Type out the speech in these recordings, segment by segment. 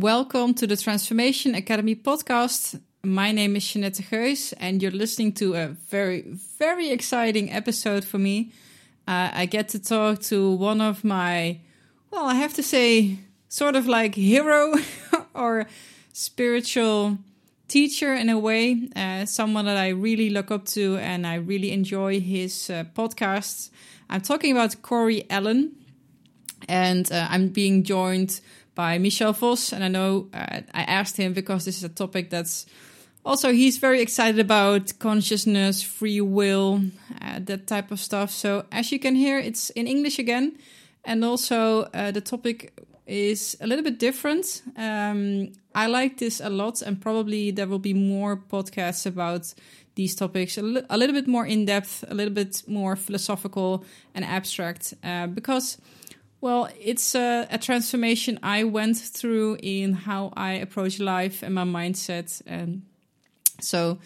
Welcome to the Transformation Academy podcast. My name is Jeanette Geus, and you're listening to a very, very exciting episode for me. Uh, I get to talk to one of my, well, I have to say, sort of like hero or spiritual teacher in a way, uh, someone that I really look up to and I really enjoy his uh, podcasts. I'm talking about Corey Allen, and uh, I'm being joined by Michel Vos. And I know uh, I asked him because this is a topic that's also he's very excited about consciousness, free will, uh, that type of stuff. So as you can hear, it's in English again, and also uh, the topic is a little bit different. Um, I like this a lot, and probably there will be more podcasts about these topics a, li- a little bit more in depth, a little bit more philosophical and abstract, uh, because well, it's a, a, transformation I went through in how I approach life and my mindset. And so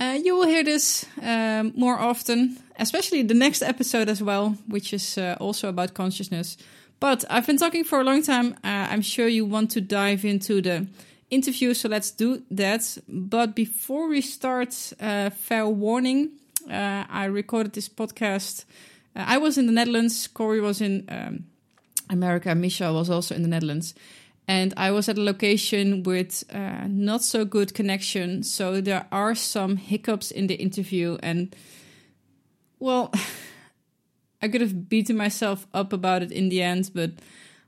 uh, you will hear this um, more often, especially the next episode as well, which is uh, also about consciousness. But I've been talking for a long time. Uh, I'm sure you want to dive into the interview, so let's do that. But before we start, uh, fair warning uh, I recorded this podcast I was in the Netherlands. Corey was in um, America. Michel was also in the Netherlands. And I was at a location with uh, not so good connection. So there are some hiccups in the interview. And, well, I could have beaten myself up about it in the end. But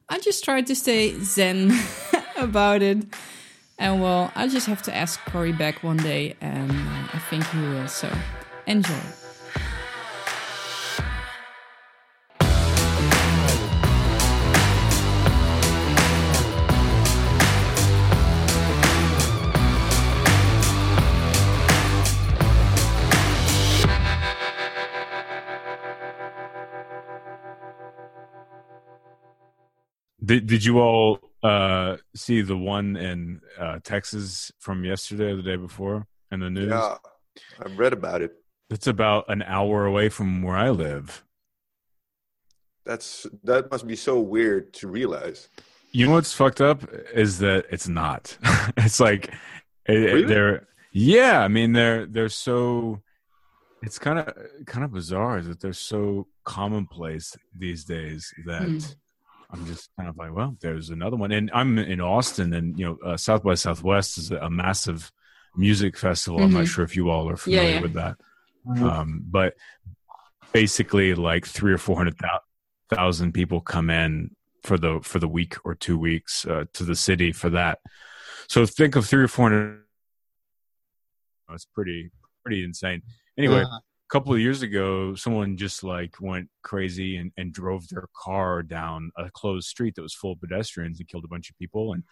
I just tried to stay zen about it. And, well, I just have to ask Corey back one day. And uh, I think he will. So enjoy. Did Did you all uh, see the one in uh, Texas from yesterday or the day before in the news? Yeah, I've read about it. It's about an hour away from where I live. That's that must be so weird to realize. You know what's fucked up is that it's not. it's like really? they're yeah. I mean they're they're so. It's kind of kind of bizarre that they're so commonplace these days that. Mm I'm just kind of like, well, there's another one. And I'm in Austin, and you know, uh, South by Southwest is a massive music festival. Mm-hmm. I'm not mm-hmm. sure if you all are familiar yeah, yeah. with that, mm-hmm. um, but basically, like three or four hundred thousand people come in for the for the week or two weeks uh, to the city for that. So think of three or four hundred. It's pretty pretty insane. Anyway, uh-huh couple of years ago, someone just like went crazy and, and drove their car down a closed street that was full of pedestrians and killed a bunch of people. And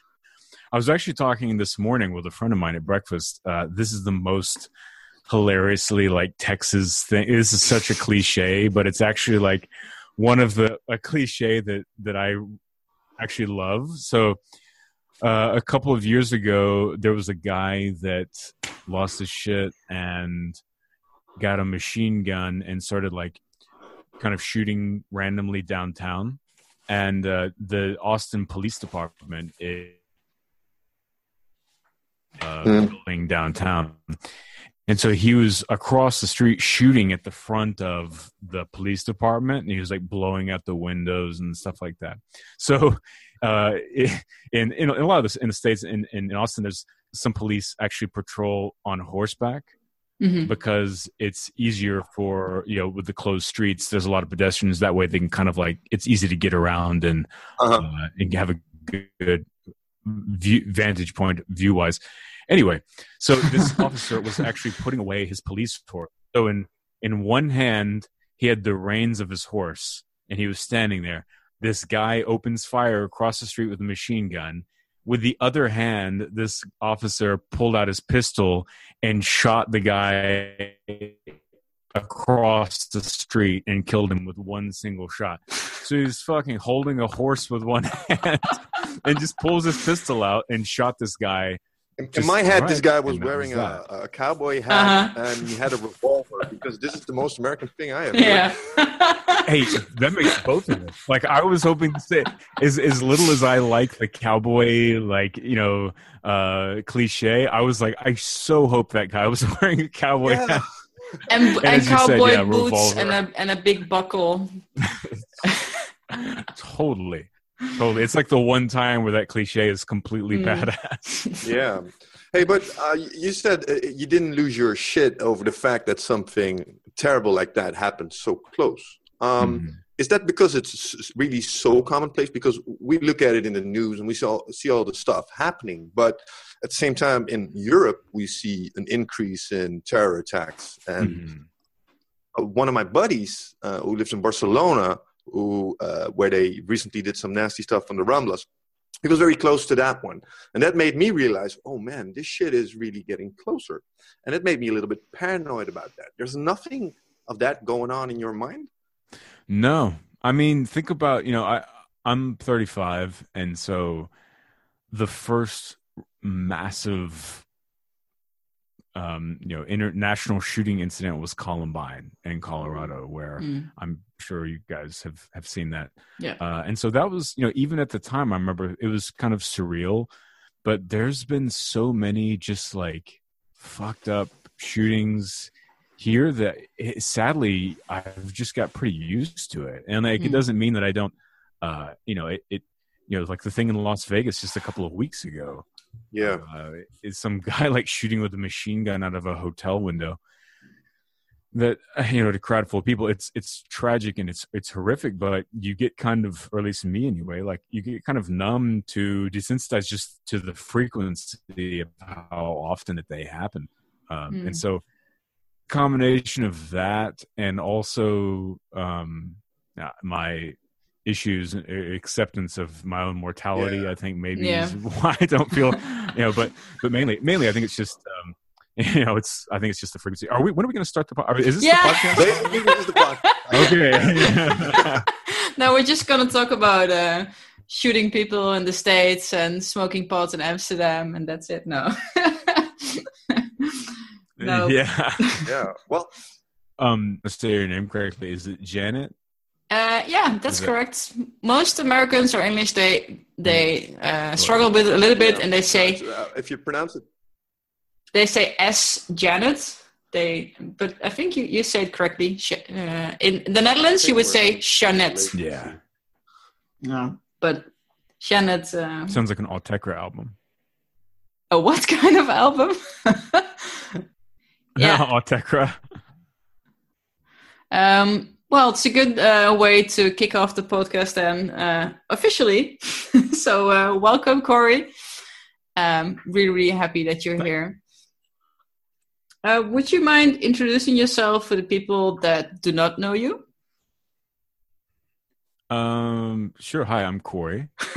I was actually talking this morning with a friend of mine at breakfast. Uh, this is the most hilariously like Texas thing. This is such a cliche, but it's actually like one of the a cliche that that I actually love. So uh, a couple of years ago, there was a guy that lost his shit and got a machine gun and started like kind of shooting randomly downtown. And uh, the Austin Police Department is uh, mm. building downtown. And so he was across the street shooting at the front of the police department, and he was like blowing out the windows and stuff like that. So, uh, in, in a lot of this in the states in, in Austin, there's some police actually patrol on horseback, mm-hmm. because it's easier for you know with the closed streets. There's a lot of pedestrians that way. They can kind of like it's easy to get around and uh-huh. uh, and have a good view, vantage point view wise. Anyway, so this officer was actually putting away his police torch. So in in one hand he had the reins of his horse and he was standing there. This guy opens fire across the street with a machine gun with the other hand, this officer pulled out his pistol and shot the guy across the street and killed him with one single shot. So he's fucking holding a horse with one hand and just pulls his pistol out and shot this guy In, in Just my head, this guy was and wearing a, a cowboy hat Uh-huh. and he had a revolver because this is the most American thing I have. yeah. hey, that makes both of us. Like I was hoping to say, as as little as I like the cowboy, like you know, uh cliche, I was like, I so hope that guy was wearing a cowboy Yeah. hat. and, and as you said, cowboy yeah, boots revolver. and a and a big buckle. totally, totally. It's like the one time where that cliche is completely Mm. badass. Yeah. Hey, but uh, you said uh, you didn't lose your shit over the fact that something terrible like that happened so close. Um, Mhm. Is that because it's really so commonplace? Because we look at it in the news and we saw, see all the stuff happening, but at the same time, in Europe, we see an increase in terror attacks. And uh, one of my buddies uh, who lives in Barcelona, who uh, where they recently did some nasty stuff on the Ramblas, It was very close to that one, and that made me realize, oh man, this shit is really getting closer, and it made me a little bit paranoid about that. There's nothing of that going on in your mind. No, I mean, think about you know, I I'm 35, and so the first massive, um, you know, international shooting incident was Columbine in Colorado, where Mm. I'm sure you guys have have seen that. Yeah. Uh, and so that was, you know, even at the time, I remember it was kind of surreal. But there's been so many just like fucked up shootings here that it, sadly I've just got pretty used to it. And like, it Mm. doesn't mean that I don't, uh, you know, it, it, you know, like the thing in Las Vegas just a couple of weeks ago Yeah, uh, is some guy like shooting with a machine gun out of a hotel window that you know to a crowd full of people. It's it's tragic and it's it's horrific but you get kind of or at least me anyway like you get kind of numb to desensitized just to the frequency of how often that they happen. Um, Mm. and so combination of that and also um uh, my issues and uh, acceptance of my own mortality Yeah. i think maybe Yeah. is why i don't feel you know but but mainly mainly i think it's just um you know it's i think it's just the frequency are we when are we going to start the podcast is this Yeah. the podcast this is the podcast. okay now we're just gonna talk about uh, shooting people in the states and smoking pot in Amsterdam, and that's it. No. no. yeah Yeah. Well, um let's say your name correctly is it janet Uh, yeah, that's Is correct. Most Americans or English, they they uh, struggle with it a little bit, and they say uh, if you pronounce it, they say S Janet. They, but I think you, you say it correctly. Uh, in the Netherlands, you would say Jeannette. yeah No, but Janet. Uh, sounds like an Altegra album a what kind of album? yeah. Altegra Um, well, it's a good uh, way to kick off the podcast then uh, officially. so uh, welcome, Corey. Um, really, really happy that you're here. Uh, would you mind introducing yourself for the people that do not know you? um sure hi i'm corey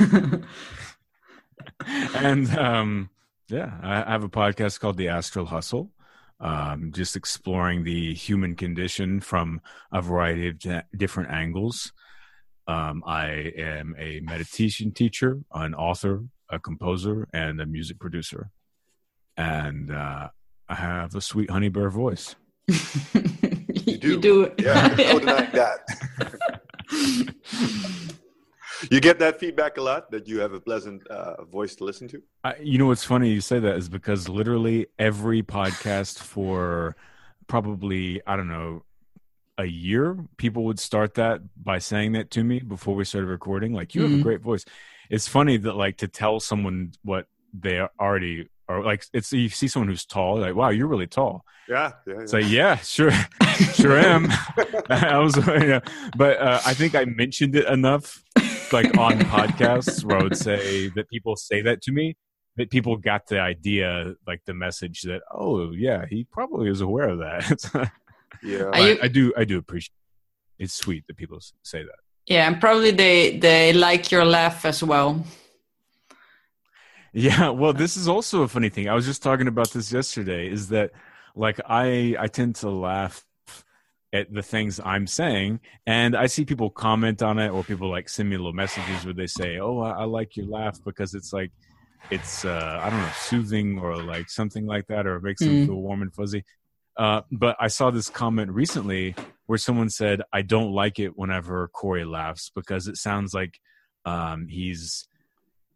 and um yeah i have a podcast called the astral hustle um just exploring the human condition from a variety of di- different angles. Um i am a meditation teacher an author a composer and a music producer. And uh i have a sweet honey bear voice. You do. yeah, no denying that. you get that feedback a lot that you have a pleasant uh, voice to listen to. I, you know what's funny you say that is because literally every podcast for probably I don't know a year people would start that by saying that to me before we started recording like you have a Mhm. great voice it's funny that like to tell someone what they already are like it's you see someone who's tall like wow you're really tall Yeah, yeah. it's like yeah sure sure am I was you know, but uh, I think I mentioned it enough like on podcasts where I would say that people say that to me that people got the idea like the message that oh yeah he probably is aware of that yeah. Are I, you- I do I do appreciate it's sweet that people say that Yeah, and probably they they like your laugh as well. Yeah, well, this is also a funny thing. I was just talking about this yesterday. Is that like I I tend to laugh at the things I'm saying, and I see people comment on it, or people like send me little messages where they say, "Oh, I, I like your laugh," because it's like it's uh, I don't know soothing or like something like that, or it makes them mm. feel warm and fuzzy. Uh, but I saw this comment recently where someone said, "I don't like it whenever Corey laughs because it sounds like um, he's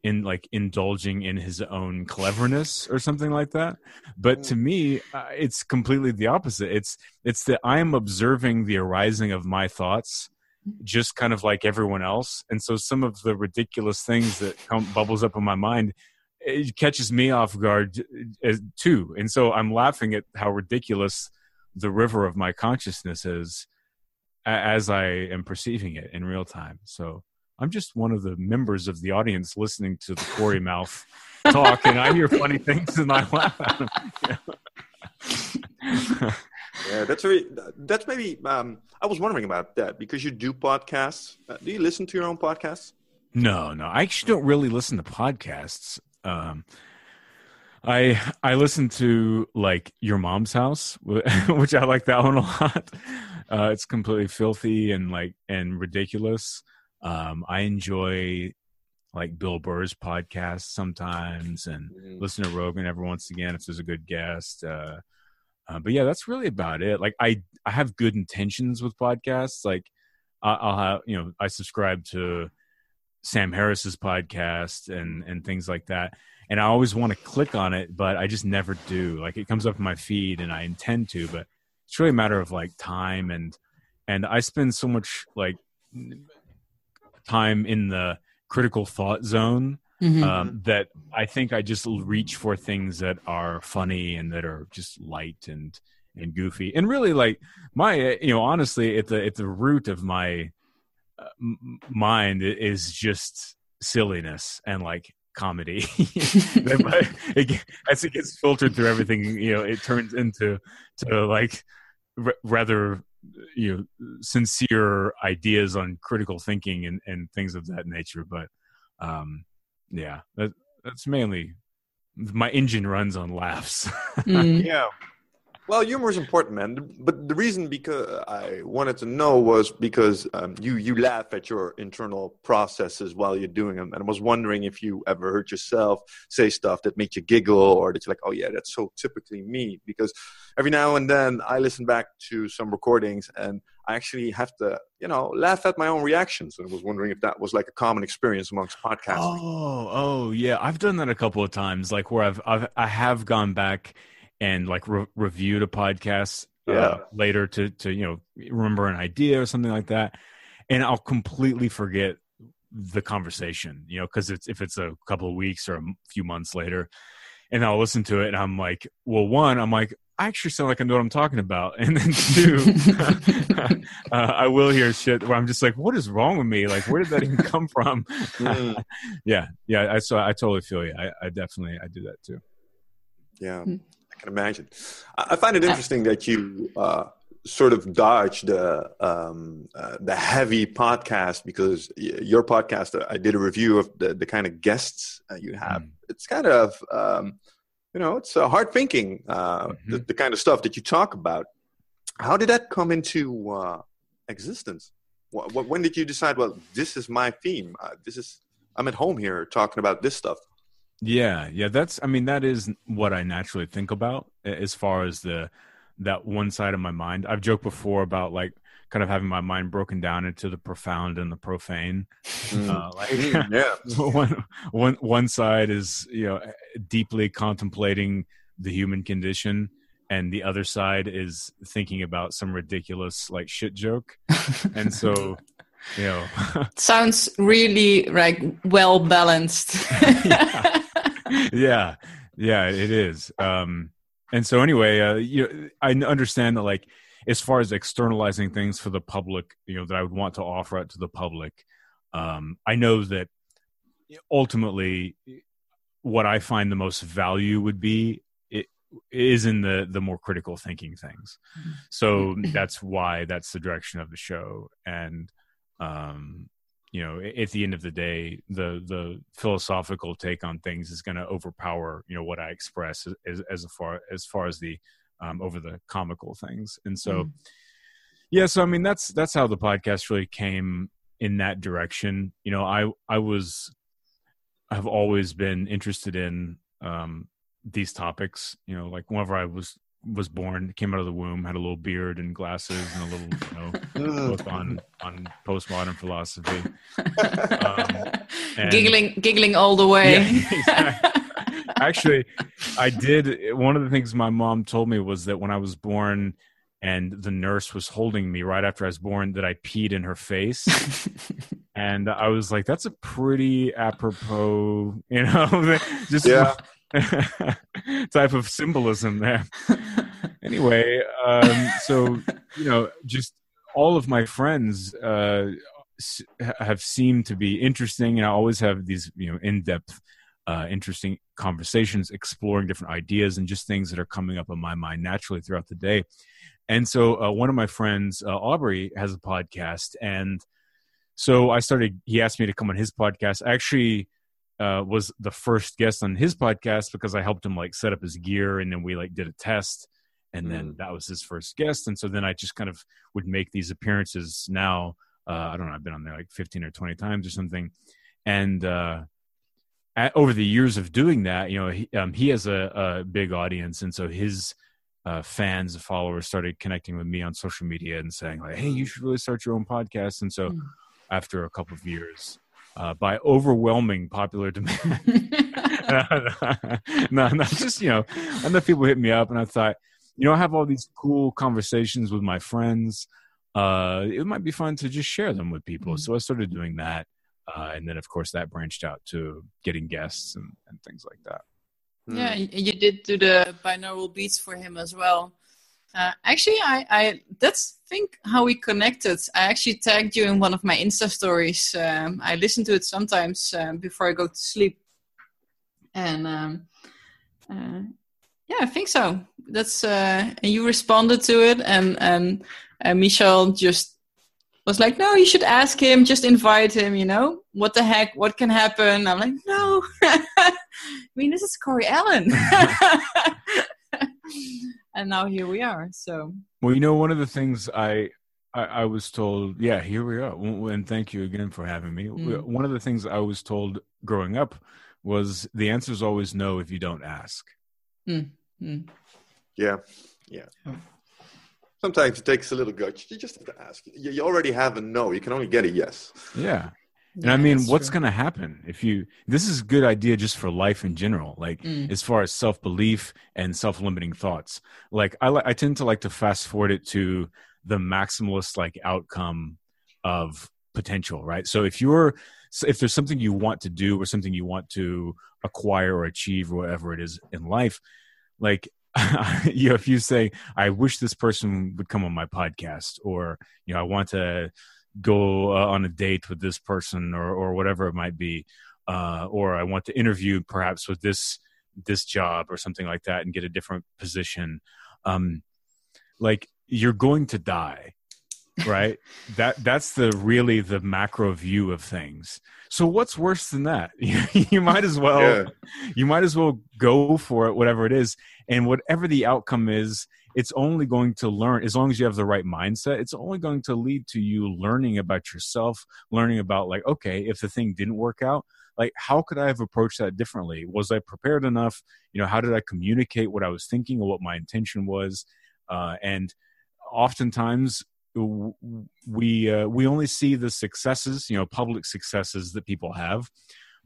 in like indulging in his own cleverness or something like that." But to me, uh, it's completely the opposite. It's it's that I am observing the arising of my thoughts just kind of like everyone else and so some of the ridiculous things that come bubbles up in my mind it catches me off guard uh, too and so i'm laughing at how ridiculous the river of my consciousness is as i am perceiving it in real time so i'm just one of the members of the audience listening to the corey mouth talk and i hear funny things and i laugh at them yeah that's very that's maybe um, i was wondering about that because you do podcasts uh, do you listen to your own podcasts no no i actually don't really listen to podcasts um, I I listen to like Your Mom's House, which I like that one a lot. Uh, it's completely filthy and like and ridiculous. Um, I enjoy like Bill Burr's podcast sometimes, and mm. listen to Rogan every once again if there's a good guest. Uh, uh, but yeah, that's really about it. Like I I have good intentions with podcasts. Like I'll have you know I subscribe to Sam Harris's podcast and and things like that. And I always want to click on it, but I just never do. Like it comes up in my feed and I intend to, but it's really a matter of like time and and I spend so much like time in the critical thought zone mm-hmm. um, that I think I just reach for things that are funny and that are just light and and goofy and really like my you know honestly at the at the root of my mind is just silliness and like comedy. as it gets filtered through everything, you know, it turns into to like r- rather you know sincere ideas on critical thinking and and things of that nature. But um, yeah, that, that's mainly my engine runs on laughs. mm. Yeah, well, humor is important, man. But the reason because I wanted to know was because um, you you laugh at your internal processes while you're doing them, and I was wondering if you ever heard yourself say stuff that made you giggle, or that you're like, oh yeah, that's so typically me. Because every now and then I listen back to some recordings, and I actually have to, you know, laugh at my own reactions. And I was wondering if that was like a common experience amongst podcasters. Oh, oh yeah, I've done that a couple of times, like where I've, I've I have gone back and like re- reviewed a podcast uh, later to to you know remember an idea or something like that, and I'll completely forget the conversation, you know, because it's if it's a couple of weeks or a few months later, and I'll listen to it and I'm like, well, one, I'm like, I actually sound like I know what I'm talking about, and then two, uh, I will hear shit where I'm just like, what is wrong with me? Like, where did that even come from? mm. Yeah, yeah. I so I totally feel you. I, I definitely I do that too. Yeah. Can imagine. I find it interesting that you uh, sort of dodge the um, uh, the heavy podcast because your podcast. Uh, I did a review of the the kind of guests uh, you have. Mm. It's kind of um, you know it's uh, hard thinking. Uh, mm-hmm. The, the, kind of stuff that you talk about. How did that come into uh, existence? When did you decide? Well, this is my theme. this is I'm at home here talking about this stuff. Yeah, yeah, that's I mean that is what I naturally think about as far as the that one side of my mind. I've joked before about like kind of having my mind broken down into the profound and the profane. Mm. Uh, like, mm, yeah, one, one, one side is you know deeply contemplating the human condition, and the other side is thinking about some ridiculous like shit joke, and so. You know, sounds really like well balanced. yeah yeah, yeah, it is. Um, and so anyway, uh, you I understand that like as far as externalizing things for the public, you know, that I would want to offer out to the public. Um, I know that ultimately, what I find the most value would be it is in the the more critical thinking things. So that's why that's the direction of the show, and um, you know at the end of the day the the philosophical take on things is going to overpower you know what i express as as far as far as the um, over the comical things and so mm. yeah so i mean that's that's how the podcast really came in that direction you know i i was i've always been interested in um, these topics. You know, like whenever I was was born, came out of the womb, had a little beard and glasses and a little you know book on on postmodern philosophy. Um, and, giggling, giggling all the way. Yeah, exactly. Actually, I did. One of the things my mom told me was that when I was born, and the nurse was holding me right after I was born that I peed in her face. and I was like, that's a pretty apropos, you know, just yeah. type of symbolism there. anyway, um, so, you know, just all of my friends uh, have seemed to be interesting. And I always have these, you know, in depth, uh, interesting conversations, exploring different ideas and just things that are coming up in my mind naturally throughout the day. And so uh, one of my friends, uh, Aubrey, has a podcast, and so I started. He asked me to come on his podcast. I actually uh, was the first guest on his podcast because I helped him like set up his gear, and then we like did a test, and then mm. that was his first guest. And so then I just kind of would make these appearances. Now uh, I don't know. I've been on there like fifteen or twenty times or something, and uh, at, over the years of doing that, you know, he, um, he has a, a big audience, and so his uh, fans, followers started connecting with me on social media and saying like, "Hey, you should really start your own podcast." And so, mm. after a couple of years, uh, by overwhelming popular demand, no, no, just you know, enough people hit me up, and I thought, you know, I have all these cool conversations with my friends. Uh, it might be fun to just share them with people. Mm. So I started doing that, uh, and then of course that branched out to getting guests and, and things like that. Yeah, hmm. you did do the binaural beats for him as well. Uh, actually, I, I that's think how we connected. I actually tagged you in one of my Insta stories. Um, I listen to it sometimes um, before I go to sleep, and um, uh, yeah, I think so. That's uh, and you responded to it, and and uh, Michel just was like, no, you should ask him, just invite him, you know? What the heck? What can happen? I'm like, no. I mean, this is Corey Allen. and now here we are. So, well, you know, one of the things I, I, I was told, yeah, here we are. And thank you again for having me. Mm. One of the things I was told growing up was the answer is always no if you don't ask. Mm. Mm. Yeah. Yeah. Oh sometimes it takes a little guts. You just have to ask. You, you already have a no. You can only get a yes. Yeah. And yeah, I mean, what's going to happen if you? This is a good idea just for life in general, like mm. as far as self belief and self limiting thoughts. Like I, I tend to like to fast forward it to the maximalist like outcome of potential, right? So if you're, if there's something you want to do or something you want to acquire or achieve or whatever it is in life, like you know, if you say, I wish this person would come on my podcast, or, you know, I want to go uh, on a date with this person or, or whatever it might be, uh, or I want to interview perhaps with this, this job or something like that and get a different position. Um, like you're going to die right that that's the really the macro view of things so what's worse than that you might as well yeah. you might as well go for it whatever it is and whatever the outcome is it's only going to learn as long as you have the right mindset it's only going to lead to you learning about yourself learning about like okay if the thing didn't work out like how could i have approached that differently? Was i prepared enough? You know how did i communicate what i was thinking or what my intention was? Uh, and oftentimes we uh, we only see the successes, you know, public successes that people have,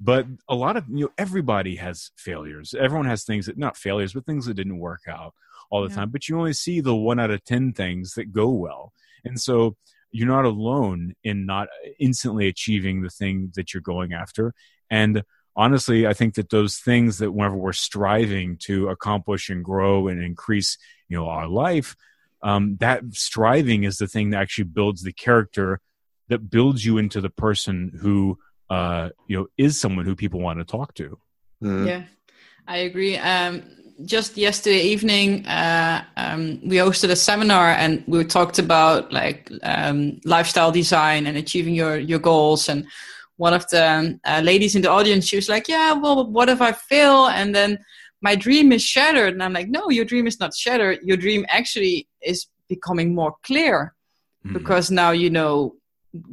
but a lot of you know everybody has failures. Everyone has things that not failures, but things that didn't work out all the yeah. time. But you only see the one out of ten things that go well, and so you're not alone in not instantly achieving the thing that you're going after. And honestly, I think that those things that whenever we're striving to accomplish and grow and increase, you know, our life um, that striving is the thing that actually builds the character that builds you into the person who uh, you know is someone who people want to talk to. Mm. Yeah, I agree. Um, just yesterday evening, uh, um, we hosted a seminar and we talked about like um, lifestyle design and achieving your your goals. And one of the uh, ladies in the audience, she was like, "Yeah, well, what if I fail?" And then my dream is shattered and i'm like no your dream is not shattered your dream actually is becoming more clear mm-hmm. because now you know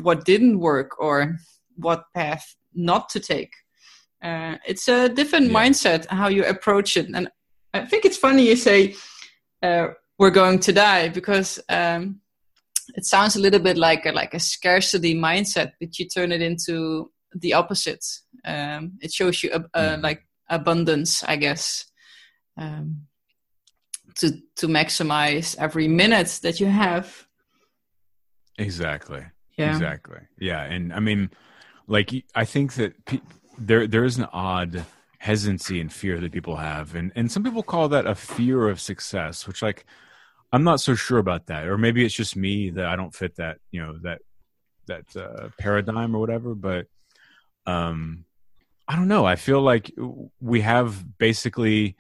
what didn't work or what path not to take Uh, it's a different yeah. mindset how you approach it, and I think it's funny you say uh, we're going to die because um, it sounds a little bit like a, like a scarcity mindset, but you turn it into the opposite. Um, it shows you a, a, mm. like abundance, I guess, um, to to maximize every minute that you have. Exactly. Yeah. Exactly. Yeah, and I mean, like I think that pe- there there is an odd hesitancy and fear that people have, and and some people call that a fear of success, which like I'm not so sure about that, or maybe it's just me that I don't fit that you know that that uh, paradigm or whatever. But um, I don't know. I feel like we have basically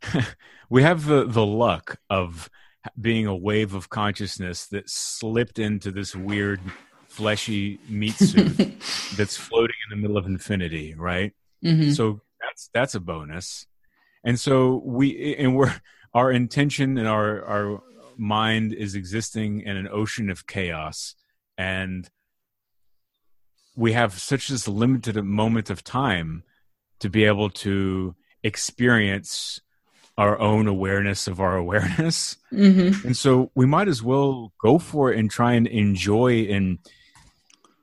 we have the the luck of being a wave of consciousness that slipped into this weird fleshy meat suit that's floating in the middle of infinity, right? Mm-hmm. So that's that's a bonus. And so we and we're our intention and our our mind is existing in an ocean of chaos and we have such this limited moment of time to be able to experience our own awareness of our awareness mm-hmm. and so we might as well go for it and try and enjoy and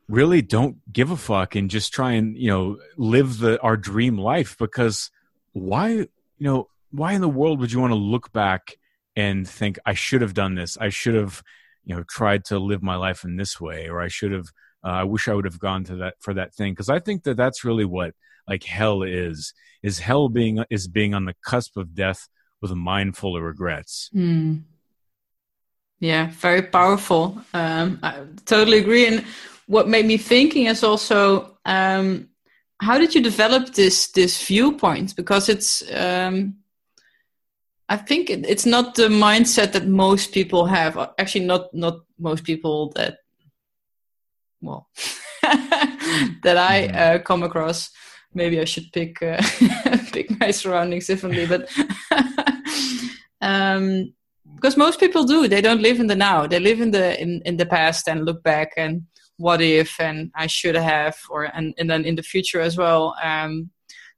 really don't give a fuck and just try and you know live the our dream life because why you know why in the world would you want to look back and think I should have done this. I should have, you know, tried to live my life in this way, or I should have. Uh, I wish I would have gone to that for that thing because I think that that's really what like hell is. Is hell being is being on the cusp of death with a mind full of regrets. Mm. Yeah, very powerful. Um, I totally agree. And what made me thinking is also um, how did you develop this this viewpoint? Because it's um, I think it, it's not the mindset that most people have. Actually, not not most people that well that I mm-hmm. uh, come across. Maybe I should pick uh, pick my surroundings differently, but um, because most people do. They don't live in the now. They live in the in, in the past and look back and what if and I should have or and, and then in the future as well. Um,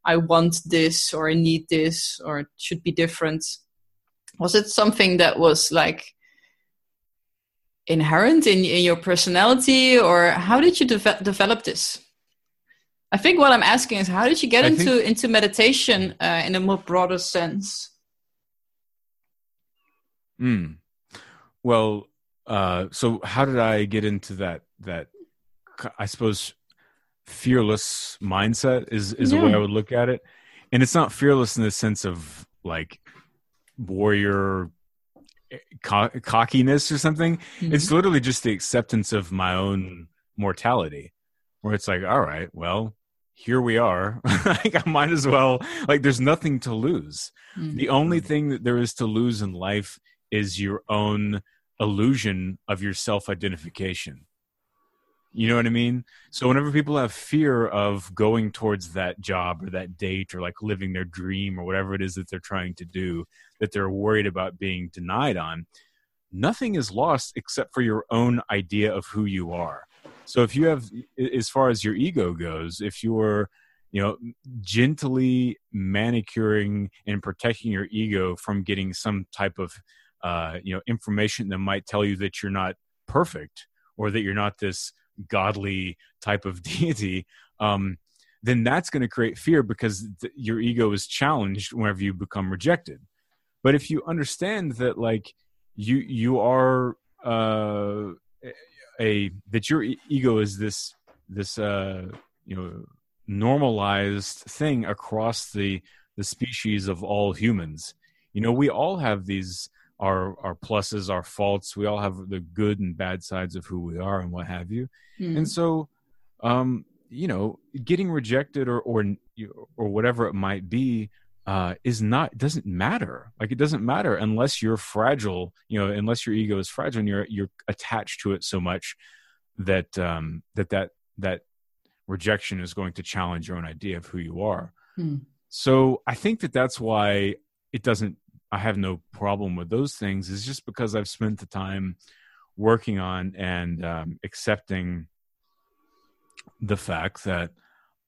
I want this or I need this or it should be different. Was it something that was like inherent in, in your personality or how did you de- develop this? I think what I'm asking is how did you get I into think... into meditation uh, in a more broader sense? Hmm. Well, uh, so how did I get into that that I suppose fearless mindset is is yeah. the way I would look at it. And it's not fearless in the sense of like warrior eh, co- cockiness or something. Mm-hmm. It's literally just the acceptance of my own mortality, where it's like, all right, well, here we are. like I might as well. Like there's nothing to lose. Mm-hmm. The only thing that there is to lose in life is your own illusion of your self identification. You know what I mean? So whenever people have fear of going towards that job or that date or like living their dream or whatever it is that they're trying to do that they're worried about being denied on, nothing is lost except for your own idea of who you are. So if you have as far as your ego goes, if you're you know gently manicuring and protecting your ego from getting some type of uh, you know information that might tell you that you're not perfect or that you're not this godly type of deity, um, then that's going to create fear because th- your ego is challenged whenever you become rejected. But if you understand that, like you you are uh, a that your ego is this this uh, you know normalized thing across the the species of all humans. You know, we all have these our our pluses, our faults. We all have the good and bad sides of who we are and what have you. Mm. And so, um, you know, getting rejected or or or whatever it might be uh, is not doesn't matter. Like it doesn't matter unless you're fragile. You know, unless your ego is fragile and you're you're attached to it so much that um, that that that rejection is going to challenge your own idea of who you are. Mm. So I think that that's why it doesn't I have no problem with those things. Is just because I've spent the time working on and um, accepting the fact that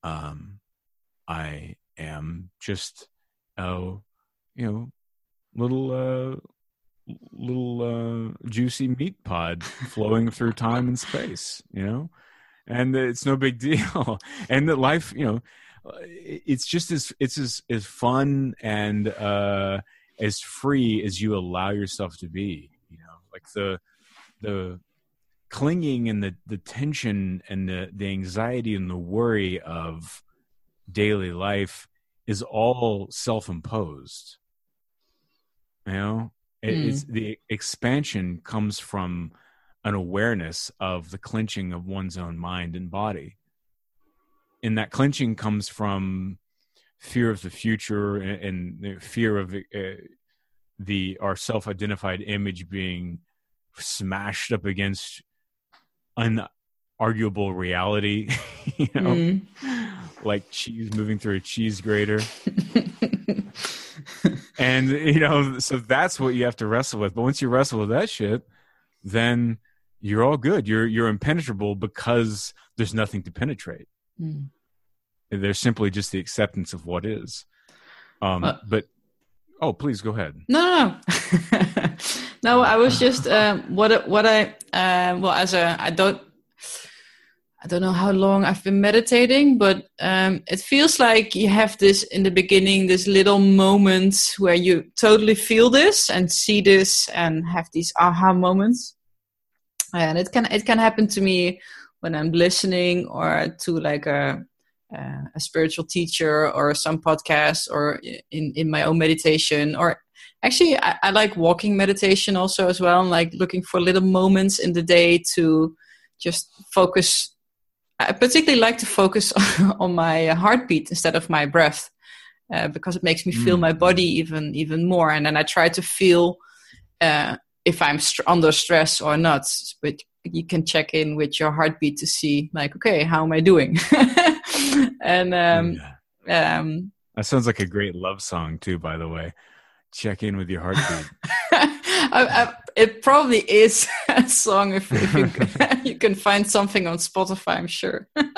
um, I am just a you know little uh little uh juicy meat pod flowing through time and space you know? And it's no big deal. And that life you know it's just as it's as, as fun and uh as free as you allow yourself to be you know? Like the the clinging and the the tension and the the anxiety and the worry of daily life is all self-imposed. You know? It, mm. it's the expansion comes from an awareness of the clenching of one's own mind and body. And that clenching comes from fear of the future and, and fear of uh, the our self-identified image being smashed up against unarguable reality you know? Mm. like cheese moving through a cheese grater. And you know so that's what you have to wrestle with. But once you wrestle with that shit then you're all good. You're you're impenetrable because there's nothing to penetrate. Mm. There's simply just the acceptance of what is. Um uh, but oh please go ahead. No no no, no i was just um what what i uh, well as a i don't I don't know how long I've been meditating, but um, it feels like you have this in the beginning, this little moment where you totally feel this and see this and have these aha moments. And it can it can happen to me when I'm listening or to like a uh, a spiritual teacher or some podcast or in in my own meditation or actually I, I like walking meditation also as well. I'm like looking for little moments in the day to just focus I particularly like to focus on my heartbeat instead of my breath uh, because it makes me feel mm. my body even even more, and then I try to feel uh, if I'm st- under stress or not. But you can check in with your heartbeat to see, like, okay, how am I doing? and um, yeah. um, that sounds like a great love song too, by the way. Check in with your heartbeat. I, I, it probably is a song if, if you, can, you, can, find something on Spotify. I'm sure. um,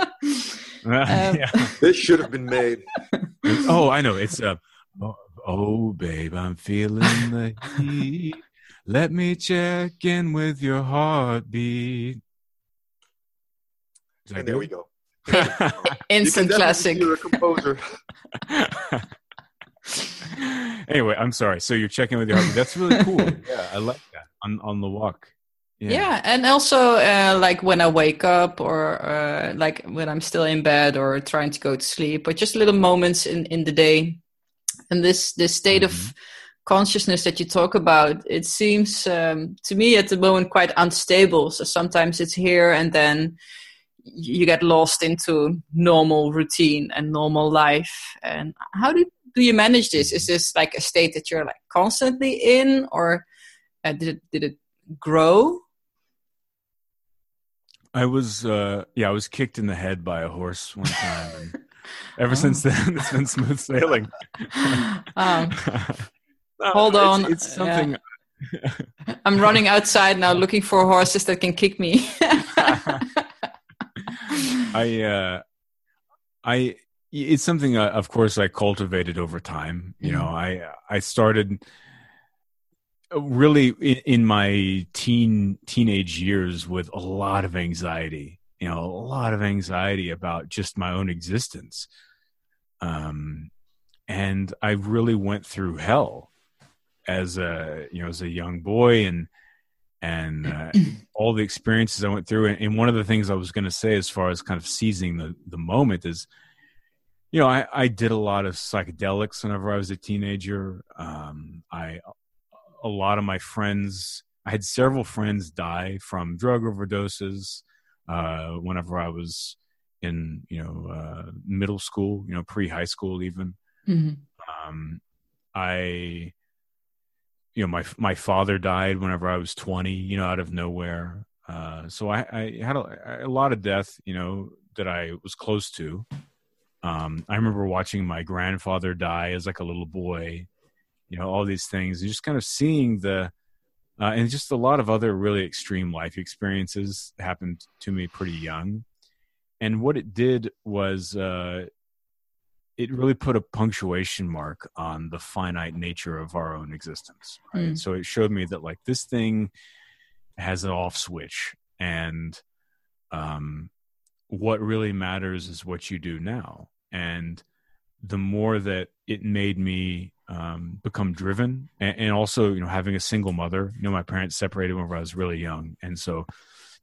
yeah. This should have been made. oh, I know. It's uh, oh, oh, babe, I'm feeling the heat. Let me check in with your heartbeat. And there we go. Instant classic. You're a composer. anyway, I'm sorry. So you're checking with your heartbeat. That's really cool. yeah, I like that on on the walk. Yeah. yeah, and also uh, like when I wake up, or uh, like when I'm still in bed, or trying to go to sleep, or just little moments in in the day, and this this state mm-hmm. of consciousness that you talk about, it seems um, to me at the moment quite unstable. So sometimes it's here, and then you get lost into normal routine and normal life. And how do do you manage this? Is this like a state that you're like constantly in, or uh, did it did it grow? I was uh yeah, I was kicked in the head by a horse one time and ever oh. since then it's been smooth sailing. Um, no, hold on. It's, it's something yeah. I'm running outside now looking for horses that can kick me. I uh I it's something uh, of course I cultivated over time. You mm-hmm. know, I I started really in, in, my teen teenage years with a lot of anxiety you know a lot of anxiety about just my own existence um and i really went through hell as a you know as a young boy and and uh, all the experiences i went through and, and one of the things i was going to say as far as kind of seizing the the moment is you know, I, I did a lot of psychedelics whenever I was a teenager. Um, I a lot of my friends, I had several friends die from drug overdoses uh, whenever I was in, you know, uh, middle school, you know, pre high school even. Mm-hmm. Um, I, you know, my my father died whenever I was twenty, you know, out of nowhere. Uh, so I, I had a, a, lot of death, you know, that I was close to. Um, I remember watching my grandfather die as like a little boy you know all these things and just kind of seeing the uh, and just a lot of other really extreme life experiences happened to me pretty young and what it did was uh, it really put a punctuation mark on the finite nature of our own existence. Right. Mm. So it showed me that like this thing has an off switch, and um, what really matters is what you do now. And the more that it made me um, become driven, and, and also you know having a single mother. You know, my parents separated when I was really young, and so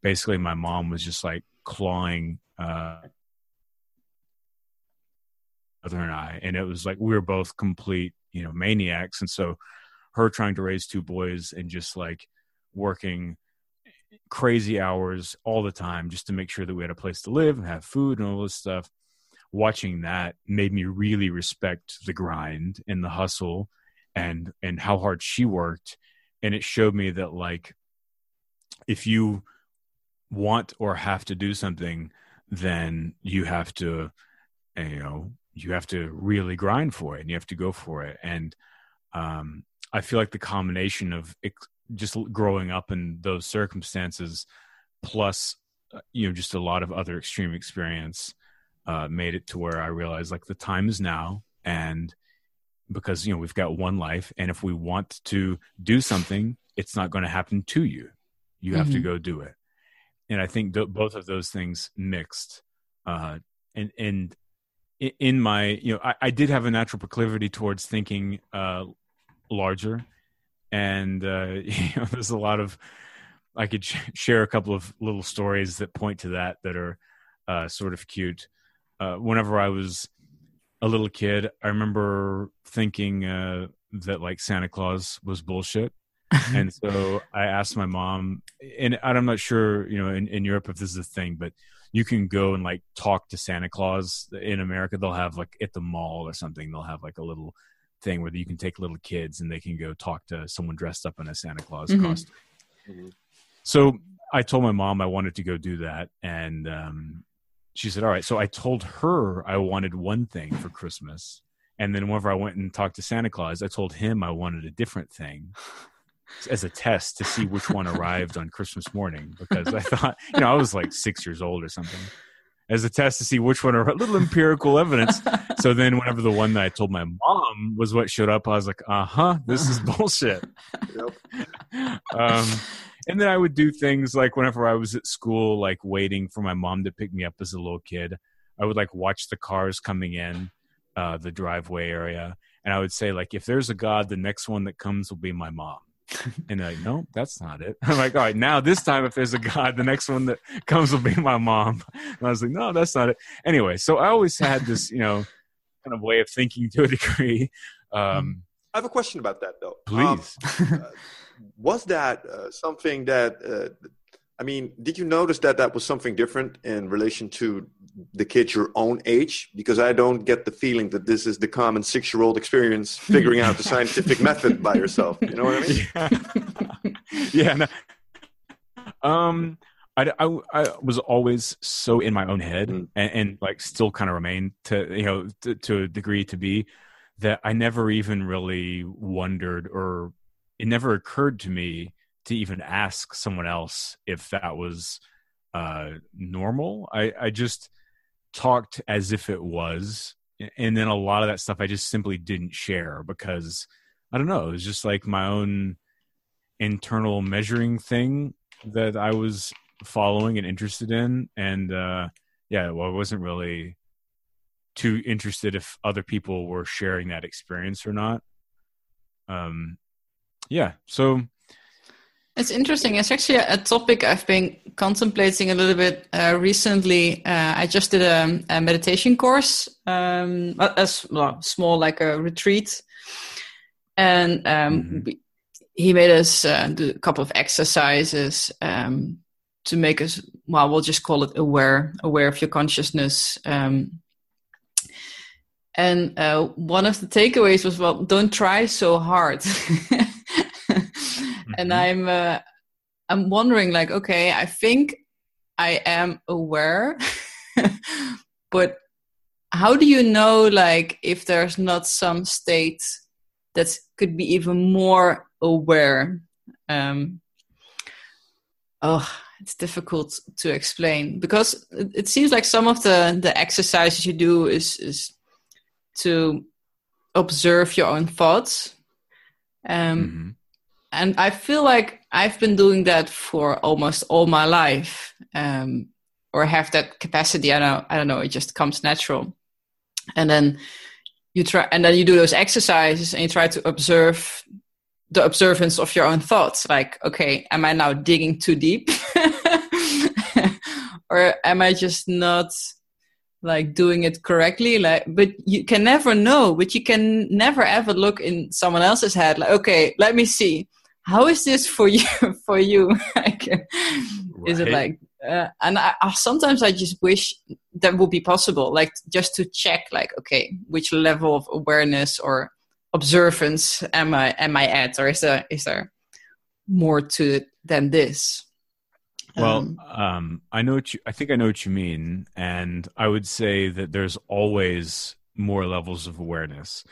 basically my mom was just like clawing uh, mother and I, and it was like we were both complete, you know, maniacs. And so her trying to raise two boys and just like working crazy hours all the time just to make sure that we had a place to live and have food and all this stuff. Watching that made me really respect the grind and the hustle and and how hard she worked. And it showed me that like if you want or have to do something, then you have to you know you have to really grind for it and you have to go for it. And um, i feel like the combination of just growing up in those circumstances plus uh, you know just a lot of other extreme experience uh, made it to where i realized like the time is now. And because you know we've got one life and if we want to do something it's not going to happen to you. You have mm-hmm. to go do it. And i think th- both of those things mixed uh, and and in my you know I, I, did have a natural proclivity towards thinking uh, larger. And uh, you know there's a lot of i could sh- share a couple of little stories that point to that that are uh, sort of cute. Uh, whenever i was a little kid i remember thinking uh, that like santa claus was bullshit. And so i asked my mom and i'm not sure you know in, in europe if this is a thing but you can go and like talk to Santa Claus in America. They'll have like at the mall or something. They'll have like a little thing where you can take little kids and they can go talk to someone dressed up in a Santa Claus mm-hmm. costume. Mm-hmm. So I told my mom I wanted to go do that, and um, she said, "All right." So I told her I wanted one thing for Christmas, and then whenever I went and talked to Santa Claus, I told him I wanted a different thing as a test to see which one arrived on Christmas morning because I thought, you know, I was like six years old or something. As a test to see which one a little empirical evidence. So then, whenever the one that I told my mom was what showed up, I was like, "Uh huh, this is bullshit." Yep. Um, and then I would do things like whenever I was at school, like waiting for my mom to pick me up as a little kid. I would like watch the cars coming in uh, the driveway area, and I would say like, if there's a God, the next one that comes will be my mom. and like, no, that's not it. I'm like, all right, now this time, if there's a God, the next one that comes will be my mom. And I was like, no, that's not it. Anyway, so I always had this, you know, kind of way of thinking to a degree. Um, I have a question about that, though. Please. Um, uh, was that uh, something that uh, I mean, did you notice that that was something different in relation to the kids your own age? Because I don't get the feeling that this is the common six-year-old experience figuring out the scientific method by yourself. You know what I mean? Yeah. yeah no. Um, I, I, I, was always so in my own head mm. and, and, like still kind of remain to you know to, to a degree to be that I never even really wondered or it never occurred to me to even ask someone else if that was uh, normal. I, I just talked as if it was. And then a lot of that stuff I just simply didn't share because I don't know, it was just like my own internal measuring thing that I was following and interested in. And uh, yeah, well, I wasn't really too interested if other people were sharing that experience or not. Um, yeah, so it's interesting. It's actually a, topic I've been contemplating a little bit uh, recently. Uh, I just did a, a meditation course, um, a, a small like a retreat, and um, mm-hmm. he made us uh, do a couple of exercises um, to make us. Well, we'll just call it aware, aware of your consciousness. Um, and uh, one of the takeaways was, well, don't try so hard. and mm-hmm. I'm uh, I'm wondering like okay I think I am aware but how do you know like if there's not some state that could be even more aware um oh it's difficult to explain because it, it seems like some of the the exercises you do is is to observe your own thoughts. Um, mm-hmm. And I feel like I've been doing that for almost all my life, um, or have that capacity. I don't, I don't know. It just comes natural. And then you try, and then you do those exercises, and you try to observe the observance of your own thoughts. Like, okay, am I now digging too deep, or am I just not? like doing it correctly like but you can never know but you can never ever look in someone else's head like okay let me see how is this for you for you like right. is it like uh, and I, I, sometimes i just wish that would be possible like just to check like okay which level of awareness or observance am i am i at or is there is there more to it than this well, um, um, I know what you, I think I know what you mean, and I would say that there's always more levels of awareness.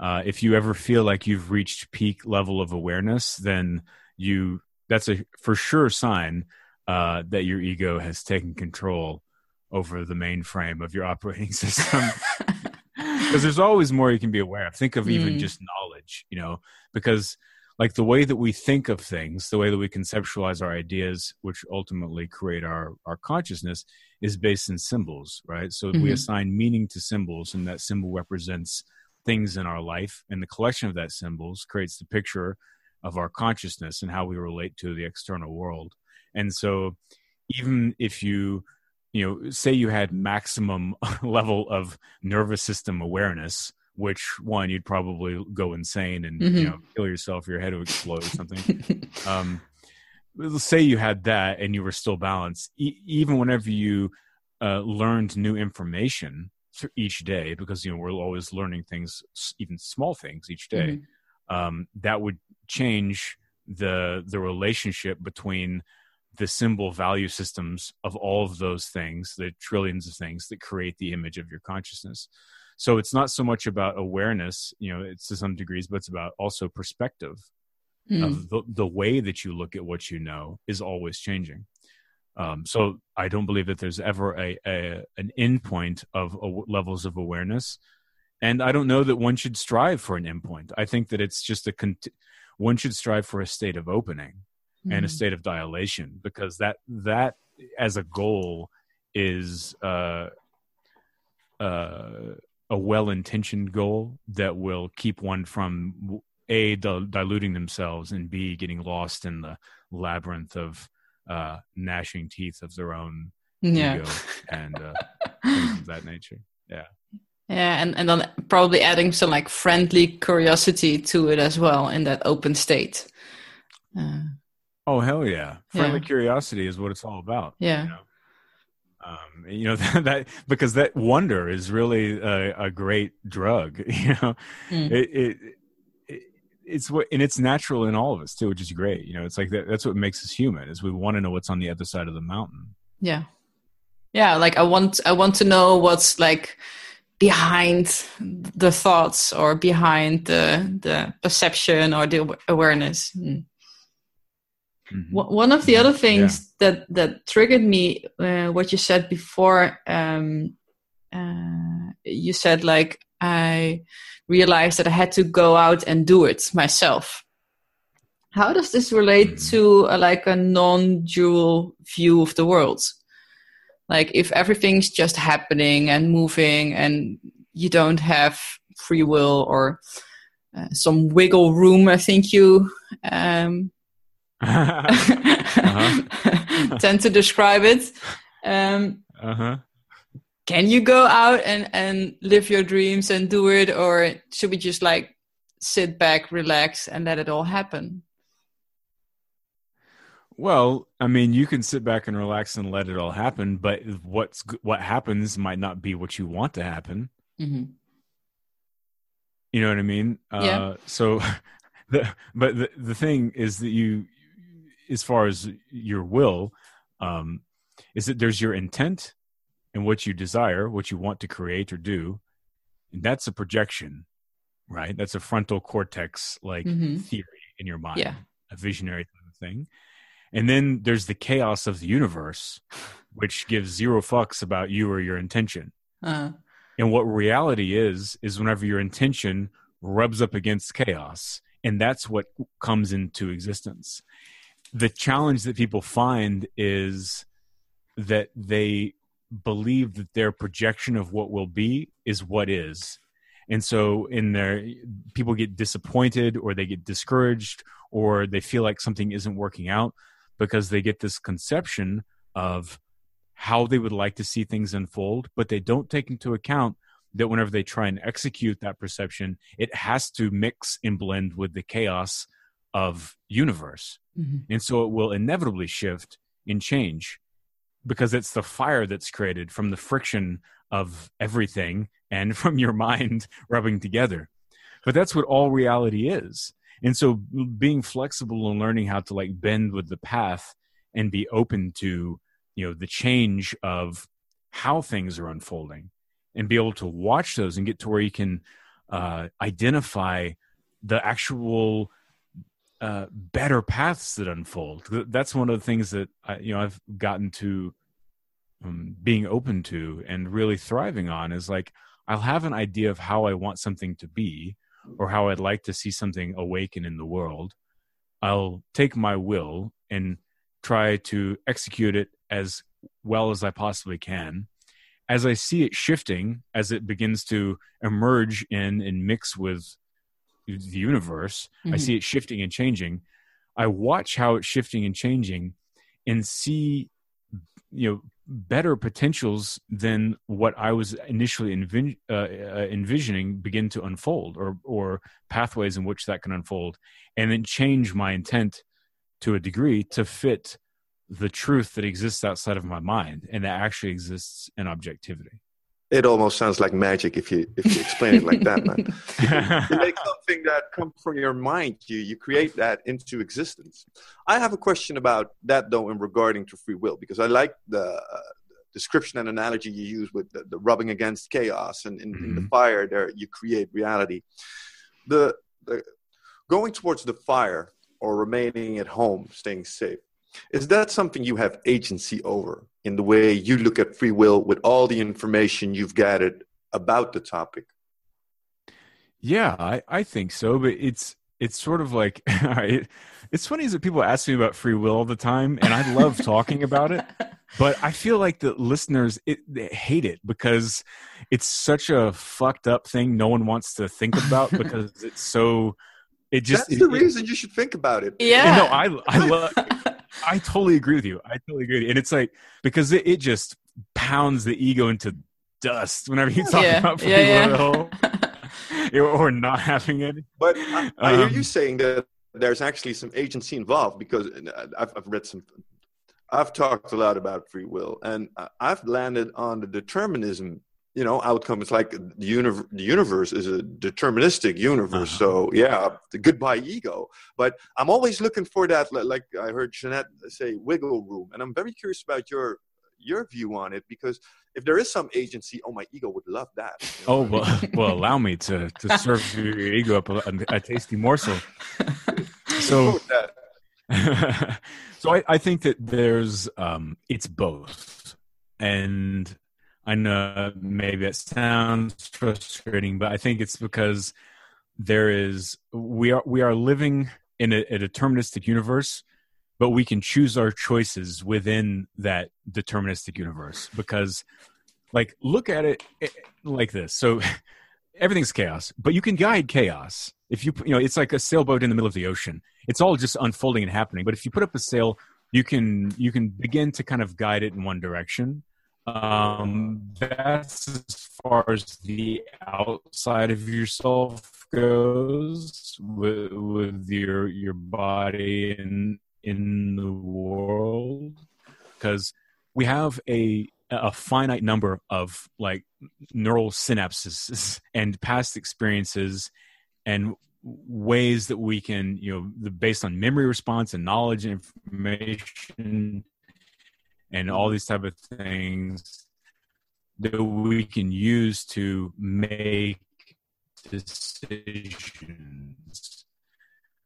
Uh, if you ever feel like you've reached peak level of awareness, then you that's a for sure sign uh, that your ego has taken control over the mainframe of your operating system. Because there's always more you can be aware of. Think of mm. even just knowledge, you know, because like the way that we think of things the way that we conceptualize our ideas which ultimately create our our consciousness is based in symbols right so mm-hmm. we assign meaning to symbols and that symbol represents things in our life and the collection of that symbols creates the picture of our consciousness and how we relate to the external world. And so even if you you know say you had maximum level of nervous system awareness which one you'd probably go insane and mm-hmm. you know kill yourself your head would explode or something. Um, let's say you had that and you were still balanced. E- even whenever you uh, learned new information each day because you know we're always learning things even small things each day mm-hmm. um, that would change the the relationship between the symbol value systems of all of those things the trillions of things that create the image of your consciousness so it's not so much about awareness you know it's to some degrees but it's about also perspective mm. of the, the way that you look at what you know is always changing um, so i don't believe that there's ever a, a an endpoint of levels of awareness and i don't know that one should strive for an endpoint i think that it's just a cont- one should strive for a state of opening mm. and a hmm. state of dilation because that that as a goal is uh uh a well-intentioned goal that will keep one from a diluting themselves and b getting lost in the labyrinth of uh, gnashing teeth of their own yeah. ego and uh, things of that nature. Yeah. Yeah, and, and then probably adding some like friendly curiosity to it as well in that open state. Uh, oh hell yeah! Friendly yeah. curiosity is what it's all about. Yeah. You know? um, you know that, that, because that wonder is really a, a great drug you know mm. it, it, it, it's what and it's natural in all of us too which is great you know it's like that, that's what makes us human is we want to know what's on the other side of the mountain yeah yeah like i want i want to know what's like behind the thoughts or behind the the perception or the awareness mm. Mm-hmm. One of the other things yeah. that that triggered me, uh, what you said before, um, uh, you said like I realized that I had to go out and do it myself. How does this relate mm-hmm. to uh, like a non-dual view of the world? Like if everything's just happening and moving, and you don't have free will or uh, some wiggle room, I think you um, uh-huh. tend to describe it. Um, uh-huh. Can you go out and, and live your dreams and do it, or should we just like sit back, relax, and let it all happen? Well, I mean, you can sit back and relax and let it all happen, but what's what happens might not be what you want to happen. Mm-hmm. You know what I mean? Yeah. Uh, so, the, but the the thing is that you as far as your will um, is that there's your intent and what you desire, what you want to create or do, and that's a projection, right? That's a frontal cortex like mm-hmm. theory in your mind, yeah. a visionary thing. And then there's the chaos of the universe, which gives zero fucks about you or your intention. Uh-huh. And what reality is, is whenever your intention rubs up against chaos, and that's what comes into existence. The challenge that people find is that they believe that their projection of what will be is what is. And so in their people get disappointed or they get discouraged or they feel like something isn't working out because they get this conception of how they would like to see things unfold, but they don't take into account that whenever they try and execute that perception, it has to mix and blend with the chaos of universe. Mm-hmm. And so it will inevitably shift and change because it's the fire that's created from the friction of everything and from your mind rubbing together. But that's what all reality is. And so being flexible and learning how to like bend with the path and be open to you know the change of how things are unfolding and be able to watch those and get to where you can uh, identify the actual uh, better paths that unfold. That's one of the things that I, you know I've gotten to um, being open to and really thriving on is like I'll have an idea of how I want something to be or how I'd like to see something awaken in the world. I'll take my will and try to execute it as well as I possibly can. As I see it shifting, as it begins to emerge in and mix with the universe, mm-hmm. I see it shifting and changing. I watch how it's shifting and changing and see, you know, better potentials than what I was initially envi- uh, uh, envisioning begin to unfold, or or pathways in which that can unfold, and then change my intent to a degree to fit the truth that exists outside of my mind and that actually exists in objectivity it almost sounds like magic if you if you explain it like that man you make something that comes from your mind you you create that into existence i have a question about that though in regarding to free will because i like the uh, description and analogy you use with the, the rubbing against chaos and in, mm-hmm. in, the mm-hmm. fire there you create reality the, the going towards the fire or remaining at home staying safe is that something you have agency over in the way you look at free will with all the information you've gathered about the topic? Yeah, I, I think so, but it's it's sort of like it, it's funny is that people ask me about free will all the time, and I love talking about it. But I feel like the listeners it, hate it because it's such a fucked up thing. No one wants to think about because it's so. It just that's the it, reason you should think about it. Yeah, no, I I love I totally agree with you. I totally agree. And it's like because it, it just pounds the ego into dust whenever you talk yeah. about free yeah, will yeah. or not having it. But I, I hear you um, saying that there's actually some agency involved because uh, I've, I've read some. I've talked a lot about free will, and I've landed on the determinism you know outcome it's like the, universe the universe is a deterministic universe uh-huh. so yeah goodbye ego but i'm always looking for that like i heard jeanette say wiggle room and i'm very curious about your your view on it because if there is some agency oh my ego would love that you know? oh well, well allow me to to serve your ego up a, a tasty morsel so so I, I think that there's um it's both and I know maybe it sounds frustrating, but I think it's because there is we are we are living in a, a deterministic universe, but we can choose our choices within that deterministic universe because like look at it eh, like this. So everything's chaos but you can guide chaos. If you you know it's like a sailboat in the middle of the ocean. It's all just unfolding and happening but if you put up a sail you can you can begin to kind of guide it in one direction um, that's as far as the outside of yourself goes with, with your your body in in the world. Because we have a a finite number of like neural synapses and past experiences and ways that we can you know based on memory response and knowledge and information and all these type of things that we can use to make decisions.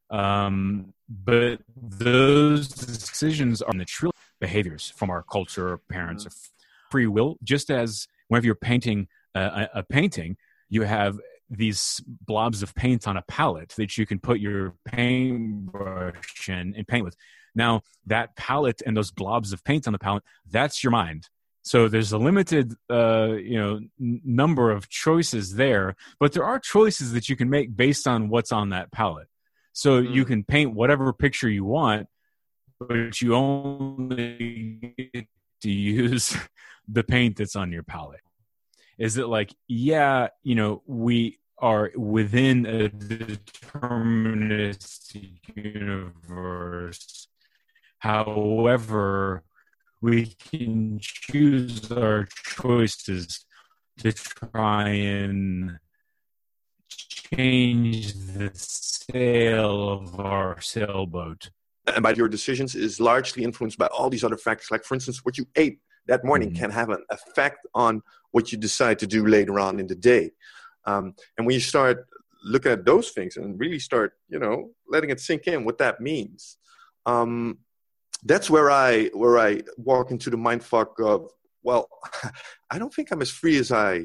Um, but those decisions are the true behaviors from our culture, parents, mm-hmm. free will. Just as whenever you're painting a, a painting, you have these blobs of paint on a palette that you can put your paintbrush in and paint with. Now, that palette and those blobs of paint on the palette, that's your mind. So there's a limited, uh, you know, n- number of choices there, but there are choices that you can make based on what's on that palette. So mm. you can paint whatever picture you want, but you only get to use the paint that's on your palette. Is it like, yeah, you know, we are within a deterministic universe. However, we can choose our choices to try and change the sail of our sailboat. And by your decisions is largely influenced by all these other factors. Like, for instance, what you ate that morning mm-hmm. can have an effect on what you decide to do later on in the day. Um, and when you start looking at those things and really start, you know, letting it sink in what that means, um, that's where I where I walk into the mind fuck of, well, I don't think I'm as free as I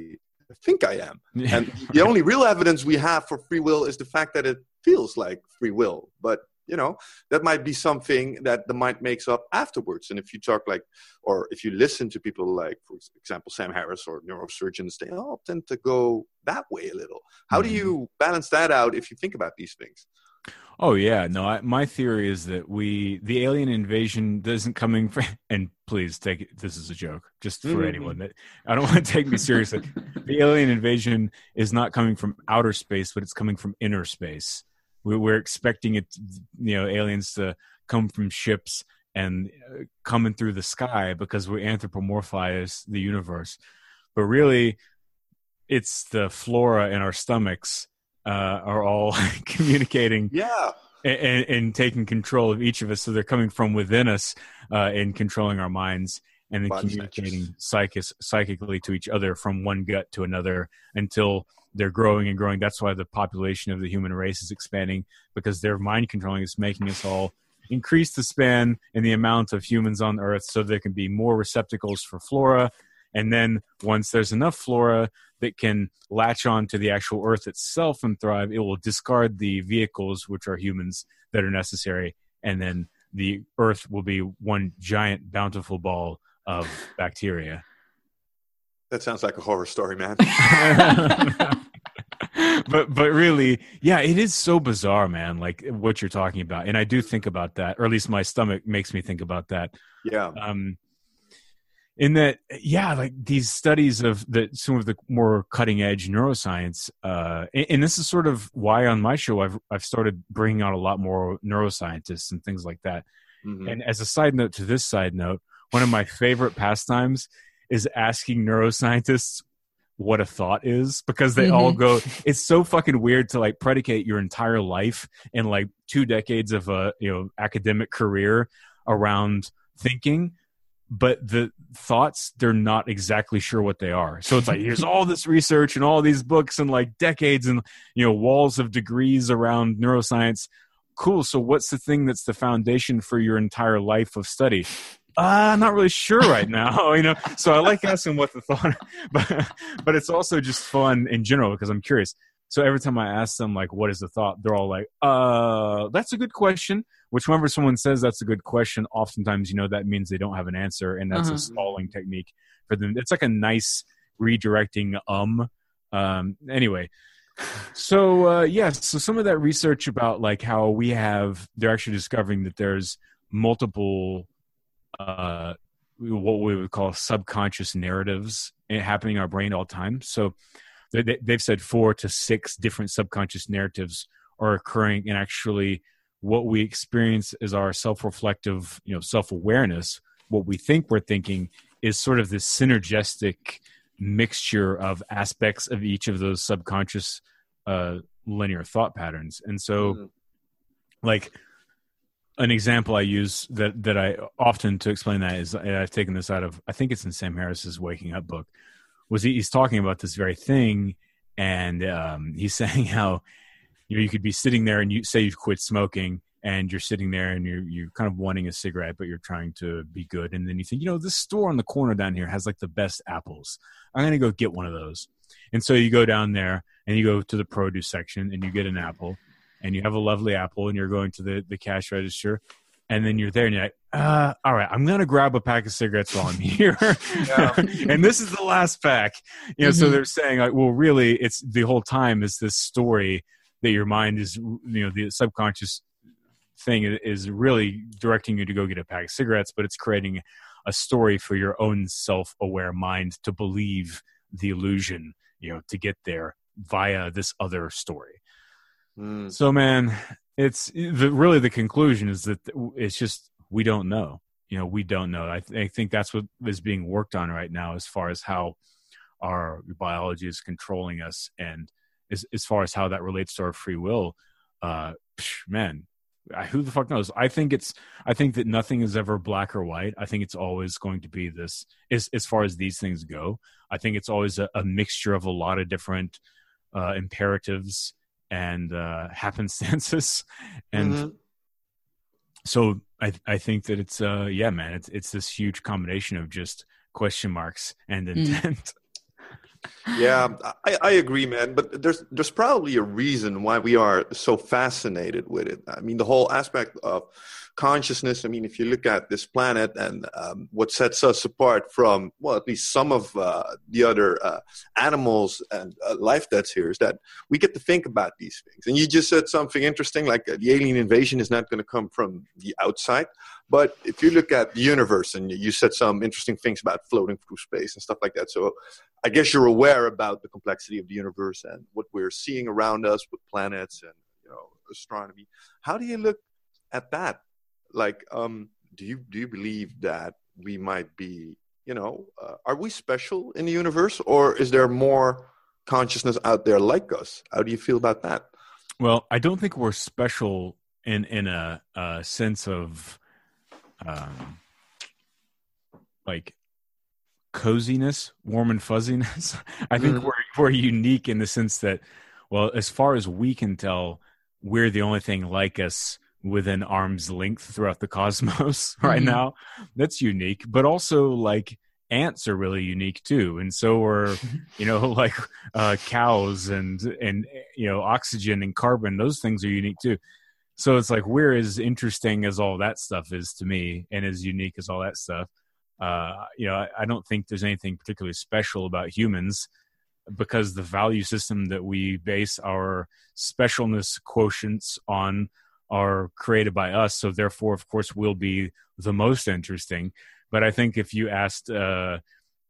think I am. and the only real evidence we have for free will is the fact that it feels like free will. But you know that might be something that the mind makes up afterwards and if you talk like or if you listen to people like for example sam harris or neurosurgeons they all tend to go that way a little how mm-hmm. do you balance that out if you think about these things Oh yeah, no. I, my theory is that we the alien invasion doesn't coming from. And please take it. This is a joke, just for mm-hmm. anyone that I don't want to take me seriously. the alien invasion is not coming from outer space, but it's coming from inner space we're expecting it you know aliens to come from ships and uh, coming through the sky because we anthropomorphize the universe but really it's the flora in our stomachs uh, are all communicating yeah and, and, taking control of each of us so they're coming from within us uh, and controlling our minds and then communicating psychic, psychically to each other from one gut to another until they're growing and growing. That's why the population of the human race is expanding because their mind controlling is making us all increase the span and the amount of humans on Earth so there can be more receptacles for flora. And then once there's enough flora that can latch on to the actual Earth itself and thrive, it will discard the vehicles, which are humans, that are necessary. And then the Earth will be one giant bountiful ball of bacteria. That sounds like a horror story, man. but but really, yeah, it is so bizarre, man. Like what you're talking about, and I do think about that, or at least my stomach makes me think about that. Yeah. Um, in that, yeah, like these studies of the some of the more cutting edge neuroscience, uh, and, and this is sort of why on my show I've I've started bringing out a lot more neuroscientists and things like that. Mm-hmm. And as a side note to this side note, one of my favorite pastimes is asking neuroscientists what a thought is because they mm-hmm. all go it's so fucking weird to like predicate your entire life and like two decades of a you know academic career around thinking but the thoughts they're not exactly sure what they are so it's like here's all this research and all these books and like decades and you know walls of degrees around neuroscience cool so what's the thing that's the foundation for your entire life of study uh, I'm not really sure right now, you know. So I like asking what the thought, but but it's also just fun in general because I'm curious. So every time I ask them like, "What is the thought?" They're all like, "Uh, that's a good question." Which whenever someone says that's a good question, oftentimes you know that means they don't have an answer, and that's uh-huh. a stalling technique for them. It's like a nice redirecting um. Um. Anyway, so uh, yes, yeah, so some of that research about like how we have they're actually discovering that there's multiple uh, what we would call subconscious narratives happening in our brain all the time. So they, they've said four to six different subconscious narratives are occurring, and actually, what we experience is our self-reflective, you know, self-awareness. What we think we're thinking is sort of this synergistic mixture of aspects of each of those subconscious uh, linear thought patterns, and so, mm-hmm. like an example I use that that I often to explain that is I've taken this out of I think it's in Sam Harris's Waking Up book. Was he, he's talking about this very thing, and um, he's saying how you know you could be sitting there and you say you've quit smoking and you're sitting there and you're you're kind of wanting a cigarette but you're trying to be good. And then you think you know this store on the corner down here has like the best apples. I'm gonna go get one of those. And so you go down there and you go to the produce section and you get an apple and you have a lovely apple and you're going to the, the cash register. And then you're there and you're like, uh, all right, I'm gonna grab a pack of cigarettes while I'm here, and this is the last pack. You know, mm-hmm. so they're saying like, well, really, it's the whole time is this story that your mind is, you know, the subconscious thing is really directing you to go get a pack of cigarettes, but it's creating a story for your own self-aware mind to believe the illusion, you know, to get there via this other story. Mm. So, man, it's the, really the conclusion is that it's just we don't know. You know, we don't know. I, th- I think that's what is being worked on right now, as far as how our biology is controlling us, and as, as far as how that relates to our free will. Uh, man, who the fuck knows? I think it's. I think that nothing is ever black or white. I think it's always going to be this. As as far as these things go, I think it's always a, a mixture of a lot of different uh, imperatives and uh, happenstances, and mm-hmm. so I I think that it's uh yeah man it's it's this huge combination of just question marks and mm. intent. Yeah, I, I agree, man. But there's there's probably a reason why we are so fascinated with it. I mean, the whole aspect of consciousness. I mean, if you look at this planet and um, what sets us apart from, well, at least some of uh, the other uh, animals and uh, life that's here, is that we get to think about these things. And you just said something interesting, like uh, the alien invasion is not going to come from the outside. But if you look at the universe, and you said some interesting things about floating through space and stuff like that. So I guess you're aware about the complexity of the universe and what we're seeing around us with planets and you know astronomy. How do you look at that like um do you do you believe that we might be you know uh, are we special in the universe or is there more consciousness out there like us? How do you feel about that? Well i don't think we're special in in a, a sense of um like coziness warm and fuzziness. I think mm. we're we're unique in the sense that well as far as we can tell we're the only thing like us within arm's length throughout the cosmos right mm-hmm. now. That's unique, but also like ants are really unique too, and so are you know like uh, cows and and you know oxygen and carbon. Those things are unique too. So it's like we're as interesting as all that stuff is to me, and as unique as all that stuff. Uh, you know, I, I don't think there's anything particularly special about humans because the value system that we base our specialness quotients on are created by us. So therefore, of course, will be the most interesting. But I think if you asked uh,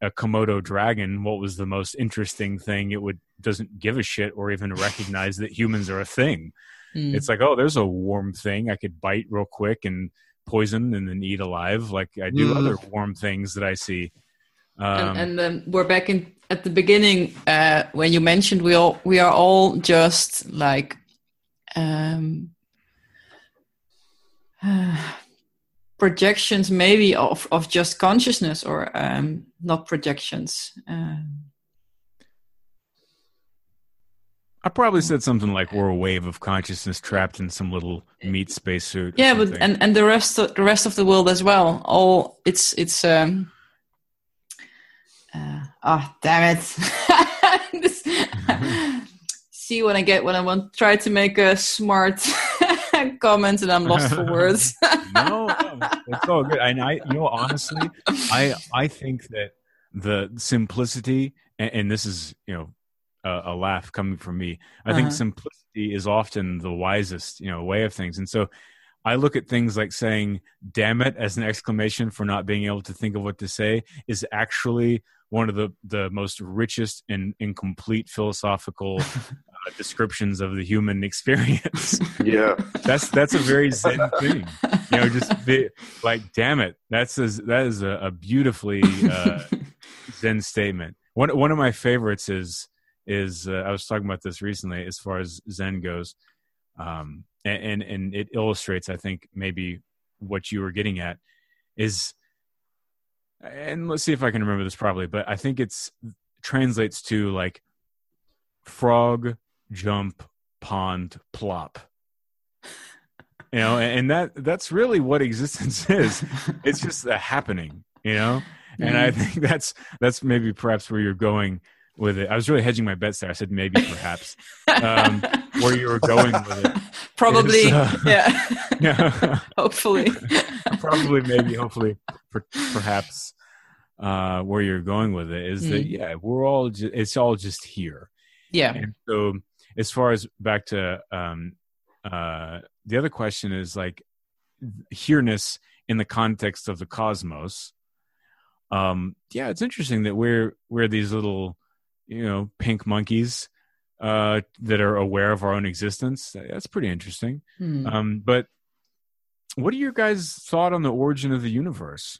a Komodo dragon what was the most interesting thing, it would doesn't give a shit or even recognize that humans are a thing. Mm. It's like, oh, there's a warm thing I could bite real quick and poison and then eat alive, like I do mm. other warm things that I see. Um, and, and um, we're back in at the beginning uh, when you mentioned we all we are all just like um, projections maybe of, of just consciousness or um, not projections um, I probably said something like we're a wave of consciousness trapped in some little meat spacesuit. Yeah, but and, and the rest of, the rest of the world as well. All it's it's um uh, oh damn it. this, see when I get when I want try to make a smart comment and I'm lost for words. no, no, it's all good. And I, you know, honestly, I I think that the simplicity, and, and this is you know a, a, laugh coming from me. I uh-huh. think simplicity is often the wisest you know way of things, and so. I look at things like saying "damn it" as an exclamation for not being able to think of what to say is actually one of the the most richest and incomplete philosophical uh, descriptions of the human experience. Yeah, that's that's a very zen thing. You know, just be, like, damn it, that's a, that is a, a beautifully uh, zen statement. One one of my favorites is is uh, I was talking about this recently as far as zen goes, um, and, and and it illustrates, I think, maybe what you were getting at is and let's see if I can remember this properly, but I think it's translates to like frog jump, pond, plop. You know, and that that's really what existence is. It's just a happening, you know? And I think that's that's maybe perhaps where you're going with it. I was really hedging my bets there. I said maybe, perhaps, um, where you were going with it. Probably, is, uh, yeah. yeah. hopefully, probably, maybe, hopefully, per, perhaps, uh, where you're going with it is mm. that yeah, we're all just, it's all just here. Yeah. And so, as far as back to um, uh, the other question is like here-ness in the context of the cosmos. Um, yeah, it's interesting that we're we're these little you know pink monkeys uh, that are aware of our own existence. That's pretty interesting. Hmm. Um, but what are your guys' thought on the origin of the universe?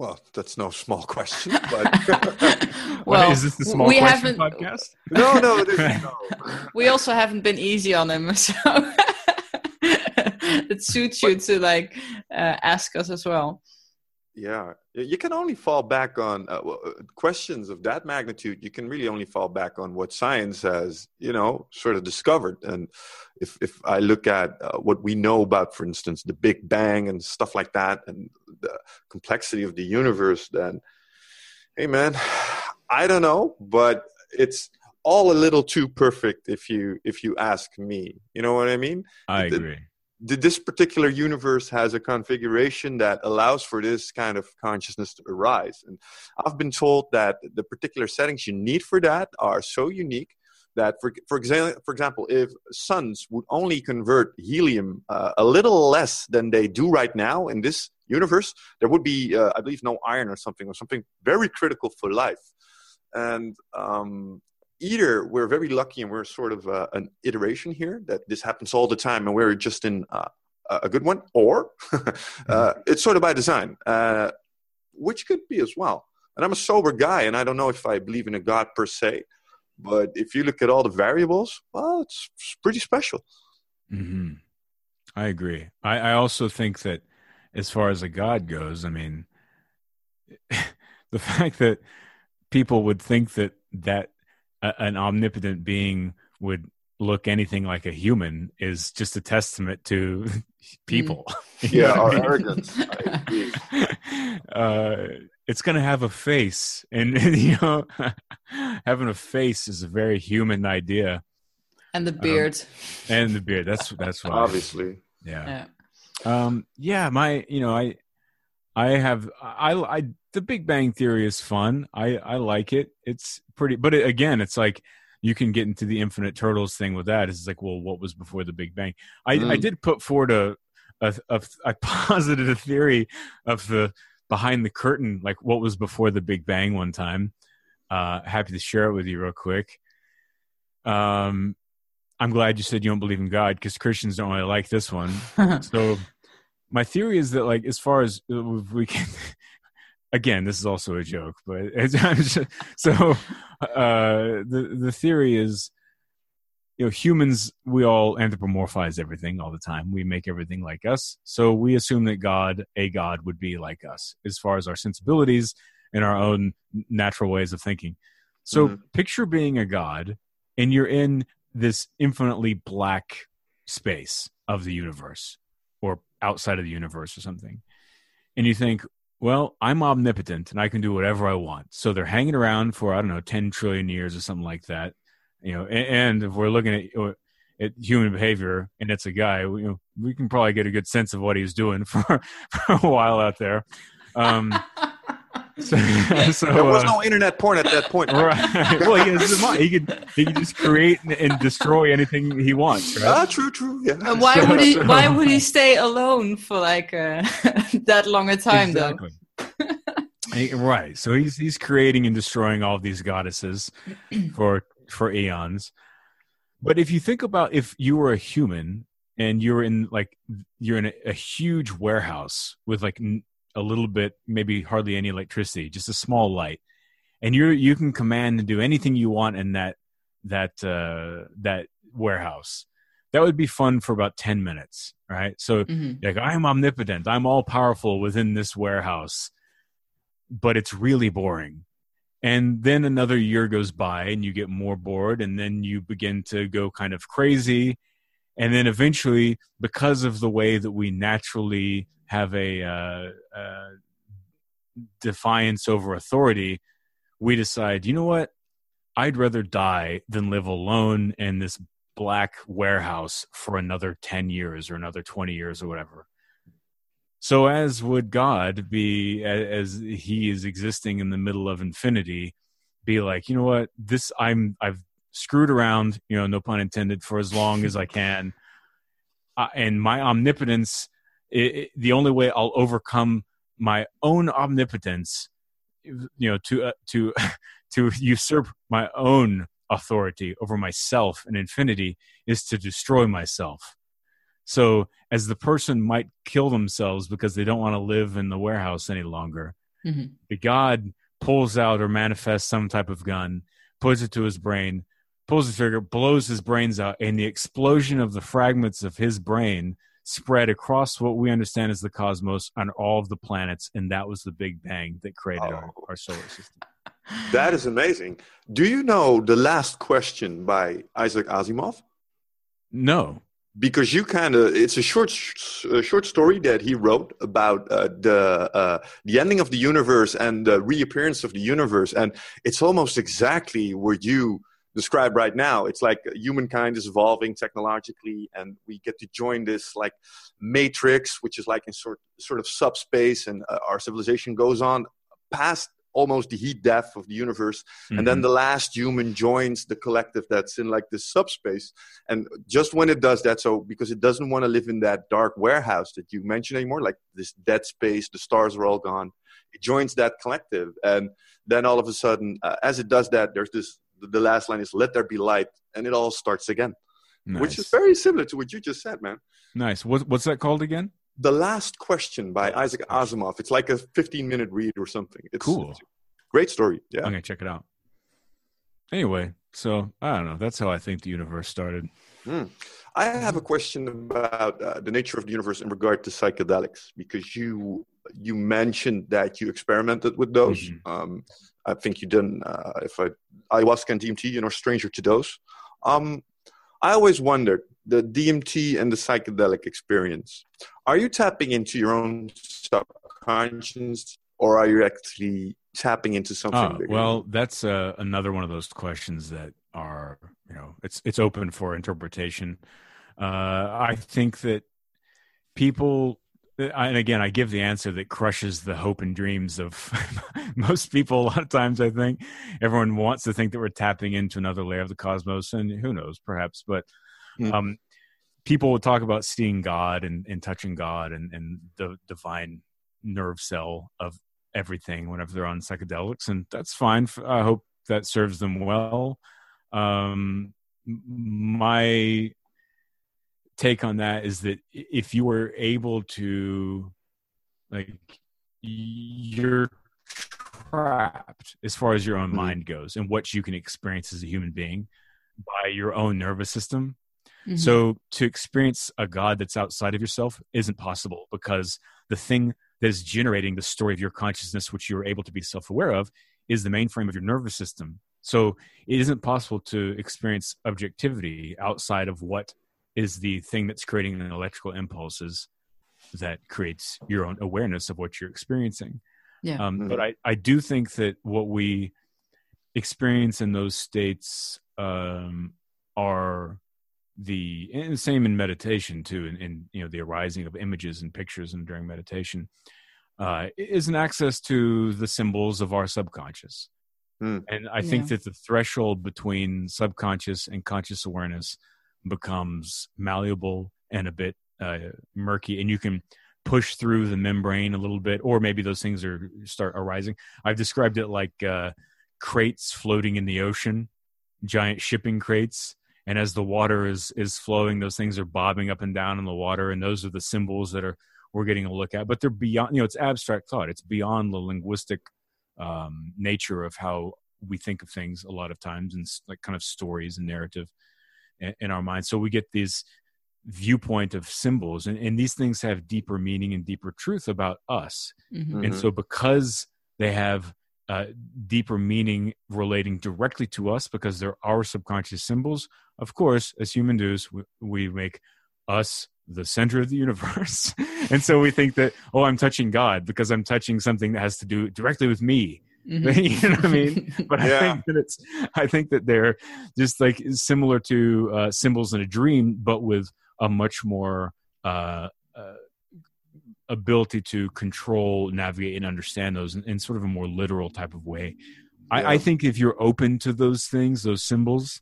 Well, that's no small question, but well, is this the small we question podcast? No, no, it isn't. No. we also haven't been easy on him, so it suits you to like uh, ask us as well. Yeah, you can only fall back on uh, uh, questions of that magnitude. You can really only fall back on what science has, you know, sort of discovered. And if if I look at uh, what we know about, for instance, the Big Bang and stuff like that, and the complexity of the universe, then, hey man, I don't know, but it's all a little too perfect if you if you ask me. You know what I mean? I agree this particular universe has a configuration that allows for this kind of consciousness to arise. And I've been told that the particular settings you need for that are so unique that, for, for, example, for example, if suns would only convert helium uh, a little less than they do right now in this universe, there would be, uh, I believe, no iron or something, or something very critical for life. And um, either we're very lucky and we're sort of uh, an iteration here that this happens all the time and we're just in uh, a good one, or uh, mm-hmm. it's sort of by design, uh, which could be as well. And I'm a sober guy, and I don't know if I believe in a God per se, but if you look at all the variables, well, it's, it's pretty special. Mm-hmm. I agree. I, I also think that as far as a God goes, I mean, the fact that people would think that that a, an omnipotent being would look anything like a human is just a testament to people. Mm. yeah, our arrogance. uh, it's going to have a face, and, and, you know, having a face is a very human idea. And the beard. Um, and the beard. That's that's why. Obviously. Yeah. yeah. Um. Yeah. My. You know. I. I have. I. I the Big Bang Theory is fun. I I like it. It's pretty, but it, again, it's like you can get into the Infinite Turtles thing with that. It's like, well, what was before the Big Bang? I mm. I did put forward a a, a I posited a theory of the behind the curtain, like what was before the Big Bang one time. Uh, happy to share it with you real quick. Um, I'm glad you said you don't believe in God because Christians don't really like this one. so my theory is that like as far as uh, we can again, this is also a joke, but so uh, the the theory is, you know, humans we all anthropomorphize everything all the time. We make everything like us, so we assume that God, a God, would be like us as far as our sensibilities and our own natural ways of thinking. So mm-hmm. picture being a God, and you're in this infinitely black space of the universe, or outside of the universe, or something and you think, well, I'm omnipotent and I can do whatever I want. So they're hanging around for I don't know 10 trillion years or something like that. You know, and, and if we're looking at uh, at human behavior and it's a guy, we, you know, we can probably get a good sense of what he's doing for, for a while out there. Um, so, so, there was uh, no internet porn at that point. Right. well, he has He could he could just create and, and destroy anything he wants. Right? Ah, true, true. Yeah. And why so, would he? Why would he stay alone for like uh, that long a time exactly. though? right. So he's he's creating and destroying all these goddesses for for eons. But if you think about if you were a human and you're in like you're in a, a huge warehouse with like a little bit, maybe hardly any electricity, just a small light, and you you can command and do anything you want in that that uh, that warehouse. That would be fun for about ten minutes, right? So, mm-hmm. like, I'm omnipotent, I'm all powerful within this warehouse, but it's really boring. And then another year goes by, and you get more bored, and then you begin to go kind of crazy, and then eventually, because of the way that we naturally have a uh, uh, defiance over authority, we decide, you know what? I'd rather die than live alone in this black warehouse for another 10 years or another 20 years or whatever. So, as would God be, as He is existing in the middle of infinity, be like, you know what? This I'm I've screwed around, you know, no pun intended, for as long as I can, uh, and my omnipotence. It, it, the only way I'll overcome my own omnipotence, you know, to uh, to to usurp my own authority over myself and infinity is to destroy myself. So, as the person might kill themselves because they don't want to live in the warehouse any longer, mm-hmm. the God pulls out or manifests some type of gun, puts it to his brain, pulls the trigger, blows his brains out, and the explosion of the fragments of his brain spread across what we understand as the cosmos on all of the planets, and that was the Big Bang that created oh. our, our solar system. That is amazing. Do you know the last question by Isaac Asimov? No. Because you kind of, it's a short, a short story that he wrote about uh, the uh, the ending of the universe and the reappearance of the universe, and it's almost exactly what you describe right now. It's like humankind is evolving technologically, and we get to join this like matrix, which is like in sort sort of subspace, and uh, our civilization goes on past almost the heat death of the universe mm-hmm. and then mm-hmm. the last human joins the collective that's in like this subspace and just when it does that so because it doesn't want to live in that dark warehouse that you mentioned anymore like this dead space the stars are all gone it joins that collective and then all of a sudden uh, as it does that there's this the last line is let there be light and it all starts again nice. which is very similar to what you just said man nice what, what's that called again the Last Question by Isaac Asimov. It's like a 15 minute read or something. It's cool. It's great story. Yeah. I'm going to check it out. Anyway, so I don't know. That's how I think the universe started. Mm. I have a question about uh, the nature of the universe in regard to psychedelics because you you mentioned that you experimented with those. Mm-hmm. Um, I think you didn't. Uh, if I ayahuasca and DMT, you're no stranger to those. Um, I always wondered the DMT and the psychedelic experience. Are you tapping into your own subconscious, or are you actually tapping into something? Uh, well, that's uh, another one of those questions that are you know it's it's open for interpretation. Uh, I think that people and again, I give the answer that crushes the hope and dreams of most people. A lot of times, I think everyone wants to think that we're tapping into another layer of the cosmos, and who knows, perhaps. But mm. um, people will talk about seeing God and, and touching God and, and the divine nerve cell of everything whenever they're on psychedelics, and that's fine. I hope that serves them well. Um, my take on that is that if you were able to like you're trapped as far as your own mm-hmm. mind goes and what you can experience as a human being by your own nervous system mm-hmm. so to experience a god that's outside of yourself isn't possible because the thing that is generating the story of your consciousness which you're able to be self-aware of is the mainframe of your nervous system so it isn't possible to experience objectivity outside of what is the thing that's creating an electrical impulses that creates your own awareness of what you're experiencing. Yeah. Um, mm-hmm. But I, I do think that what we experience in those states um, are the and same in meditation too, and, and you know the arising of images and pictures and during meditation uh, is an access to the symbols of our subconscious. Mm. And I yeah. think that the threshold between subconscious and conscious awareness becomes malleable and a bit uh, murky, and you can push through the membrane a little bit, or maybe those things are start arising. I've described it like uh, crates floating in the ocean, giant shipping crates, and as the water is is flowing, those things are bobbing up and down in the water, and those are the symbols that are we're getting a look at. But they're beyond, you know, it's abstract thought. It's beyond the linguistic um, nature of how we think of things a lot of times, and like kind of stories and narrative in our minds. So we get these viewpoint of symbols, and, and these things have deeper meaning and deeper truth about us. Mm-hmm. And so mm-hmm. because they have uh, deeper meaning relating directly to us because they're our subconscious symbols. Of course, as human doers, we, we make us the center of the universe. and so we think that, oh, I'm touching God because I'm touching something that has to do directly with me. Mm-hmm. you know what I mean? But yeah. I think that it's I think that they're just like similar to uh, symbols in a dream, but with a much more uh, uh, ability to control, navigate, and understand those in, in, sort of a more literal type of way. Yeah. I, I think if you're open to those things, those symbols,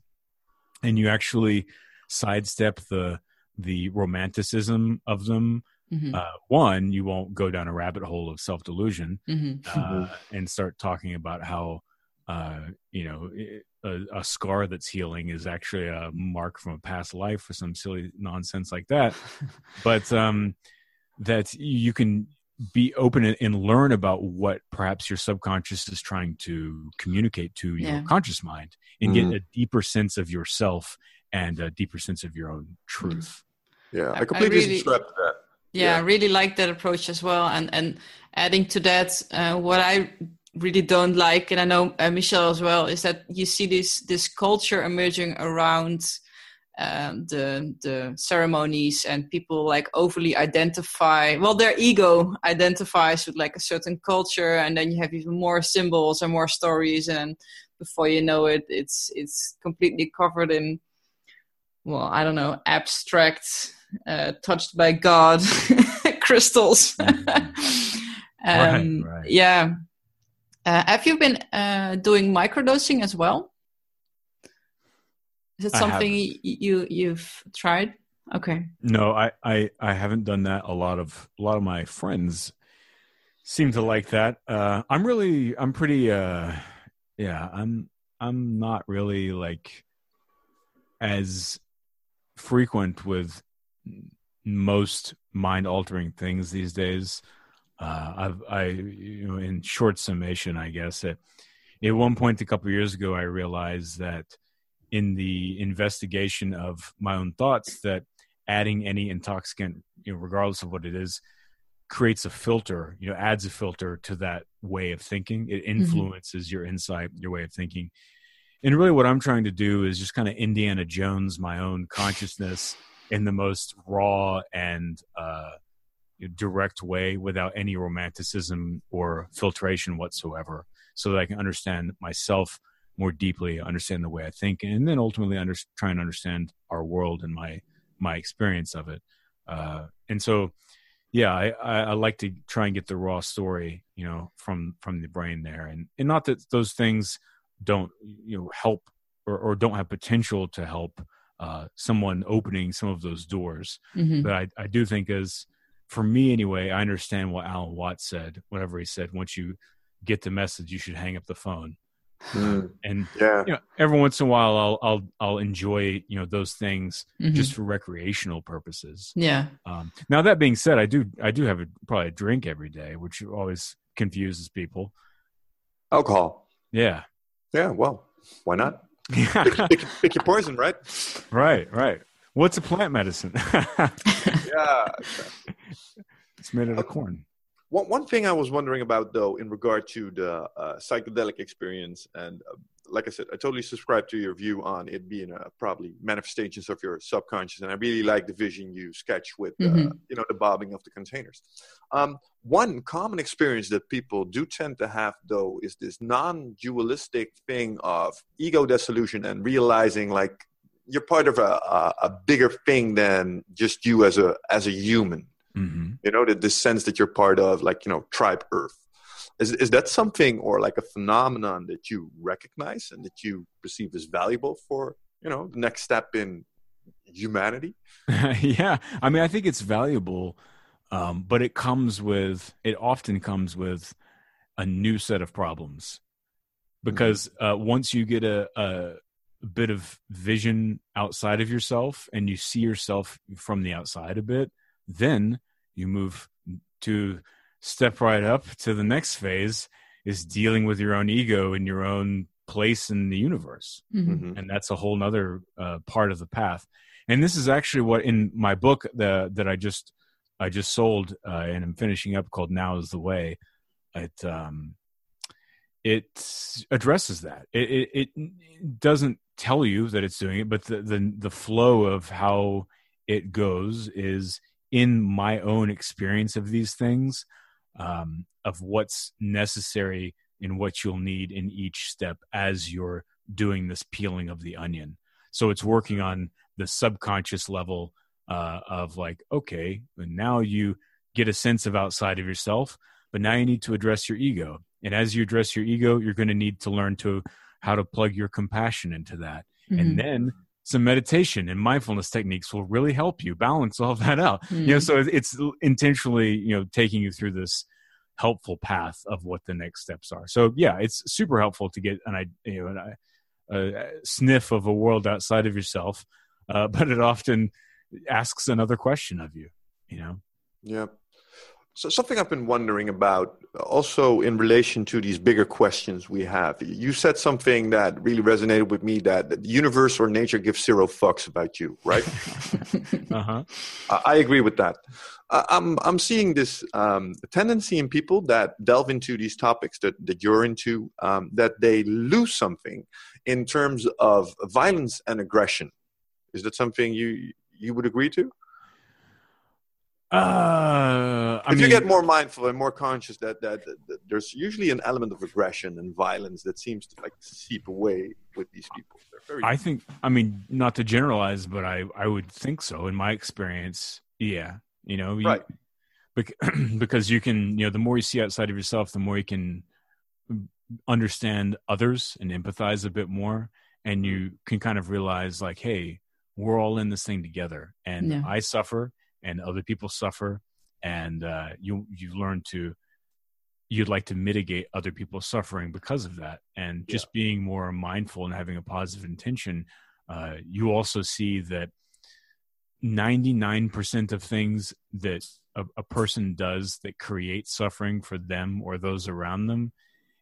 and you actually sidestep the the romanticism of them Mm-hmm. Uh, one, you won't go down a rabbit hole of self delusion mm-hmm. uh, and start talking about how uh, you know a, a, scar that's healing is actually a mark from a past life or some silly nonsense like that. but um, that you can be open and, and, learn about what perhaps your subconscious is trying to communicate to your yeah. conscious mind and mm-hmm. get a deeper sense of yourself and a deeper sense of your own truth. Yeah, I completely I really, subscribe to that yeah, I really like that approach as well. And and adding to that, uh, what I really don't like, and I know uh, Michelle as well, is that you see this this culture emerging around um, the the ceremonies, and people like overly identify. Well, their ego identifies with like a certain culture, and then you have even more symbols and more stories, and before you know it, it's it's completely covered in well, I don't know, abstract uh, touched by God crystals. Mm-hmm. um, right, right. Yeah. Uh, have you been uh, doing microdosing as well? Is it something you you've tried? Okay. No, I, I I haven't done that. A lot of a lot of my friends seem to like that. Uh, I'm really I'm pretty uh, yeah I'm I'm not really like as frequent with most mind altering things these days. Uh, I've, I, you know, in short summation, I guess at, at one point a couple years ago, I realized that in the investigation of my own thoughts, that adding any intoxicant, you know, regardless of what it is, creates a filter. You know, adds a filter to that way of thinking. It mm-hmm. influences mm-hmm. your insight, your way of thinking. And really, what I'm trying to do is just kind of Indiana Jones my own consciousness in the most raw and uh, direct way without any romanticism or filtration whatsoever so that I can understand myself more deeply, understand the way I think, and then ultimately under, try and understand our world and my my experience of it. Uh, and so, yeah, I, I, I, like to try and get the raw story, you know, from from the brain there, and and not that those things don't you know help or, or don't have potential to help uh, someone opening some of those doors. Mm-hmm. But I, I do think as for me anyway, I understand what Alan Watts said, whatever he said, once you get the message, you should hang up the phone. Mm. And yeah. you know, every once in a while I'll I'll I'll enjoy, you know, those things mm-hmm. just for recreational purposes. Yeah. Um, now that being said, I do I do have a, probably a drink every day, which always confuses people. Alcohol. Yeah. Yeah, well, why not? Pick, pick, pick, your poison, right? Right, right. What's a plant medicine? yeah, it's made out of corn. One one thing I was wondering about, though, in regard to the uh, psychedelic experience, and uh, like I said, I totally subscribe to your view on it being a, probably manifestations of your subconscious, and I really like the vision you sketch with, uh, mm-hmm. you know, the bobbing of the containers. Um, one common experience that people do tend to have, though, is this non-dualistic thing of ego dissolution and realizing, like, you're part of a, a, a bigger thing than just you as a as a human. Mm-hmm. You know, the, the sense that you're part of, like, you know, tribe Earth is, is that something or like a phenomenon that you recognize and that you perceive as valuable for, you know, the next step in humanity? yeah. I mean, I think it's valuable, um, but it comes with, it often comes with a new set of problems because mm-hmm. uh, once you get a, a bit of vision outside of yourself and you see yourself from the outside a bit, then you move to step right up to the next phase is dealing with your own ego and your own place in the universe mm-hmm. mm-hmm. and that's a whole nother uh, part of the path and this is actually what in my book the, that i just i just sold uh, and i'm finishing up called now is the way it um it addresses that it, it, it doesn't tell you that it's doing it but the, the the flow of how it goes is in my own experience of these things um, of what's necessary and what you'll need in each step as you're doing this peeling of the onion. So it's working on the subconscious level uh, of like, okay, and now you get a sense of outside of yourself, but now you need to address your ego. And as you address your ego, you're going to need to learn to how to plug your compassion into that. Mm-hmm. And then some meditation and mindfulness techniques will really help you balance all that out. Mm-hmm. You know, so it's intentionally, you know, taking you through this helpful path of what the next steps are. So yeah, it's super helpful to get an you know an, a, sniff of a world outside of yourself, uh, but it often asks another question of you. You know. Yeah. So something I've been wondering about, also in relation to these bigger questions we have. You said something that really resonated with me: that the universe or nature gives zero fucks about you, right? uh-huh. I agree with that. I'm I'm seeing this um, tendency in people that delve into these topics that that you're into, um, that they lose something in terms of violence and aggression. Is that something you you would agree to? Uh, if mean, you get more mindful and more conscious that, that, that, that, there's usually an element of aggression and violence that seems to like seep away with these people. I think, I mean, not to generalize, but I, I would think so in my experience. Yeah. You know, right. Because you can, you know, the more you see outside of yourself, the more you can understand others and empathize a bit more. And you can kind of realize like, Hey, we're all in this thing together and yeah. I suffer and other people suffer and uh, you you learn to you'd like to mitigate other people's suffering because of that and just yeah. being more mindful and having a positive intention uh, you also see that 99% of things that a, a, person does that create suffering for them or those around them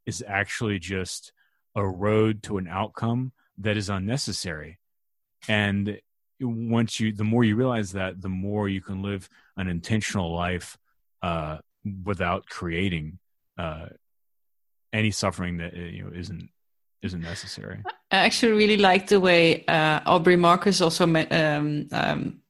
is actually just a road to an outcome that is unnecessary and once you the more you realize that the more you can live an intentional life uh, without creating uh, any suffering that you know isn't isn't necessary. I actually really like the way uh, aubrey marcus also um, um,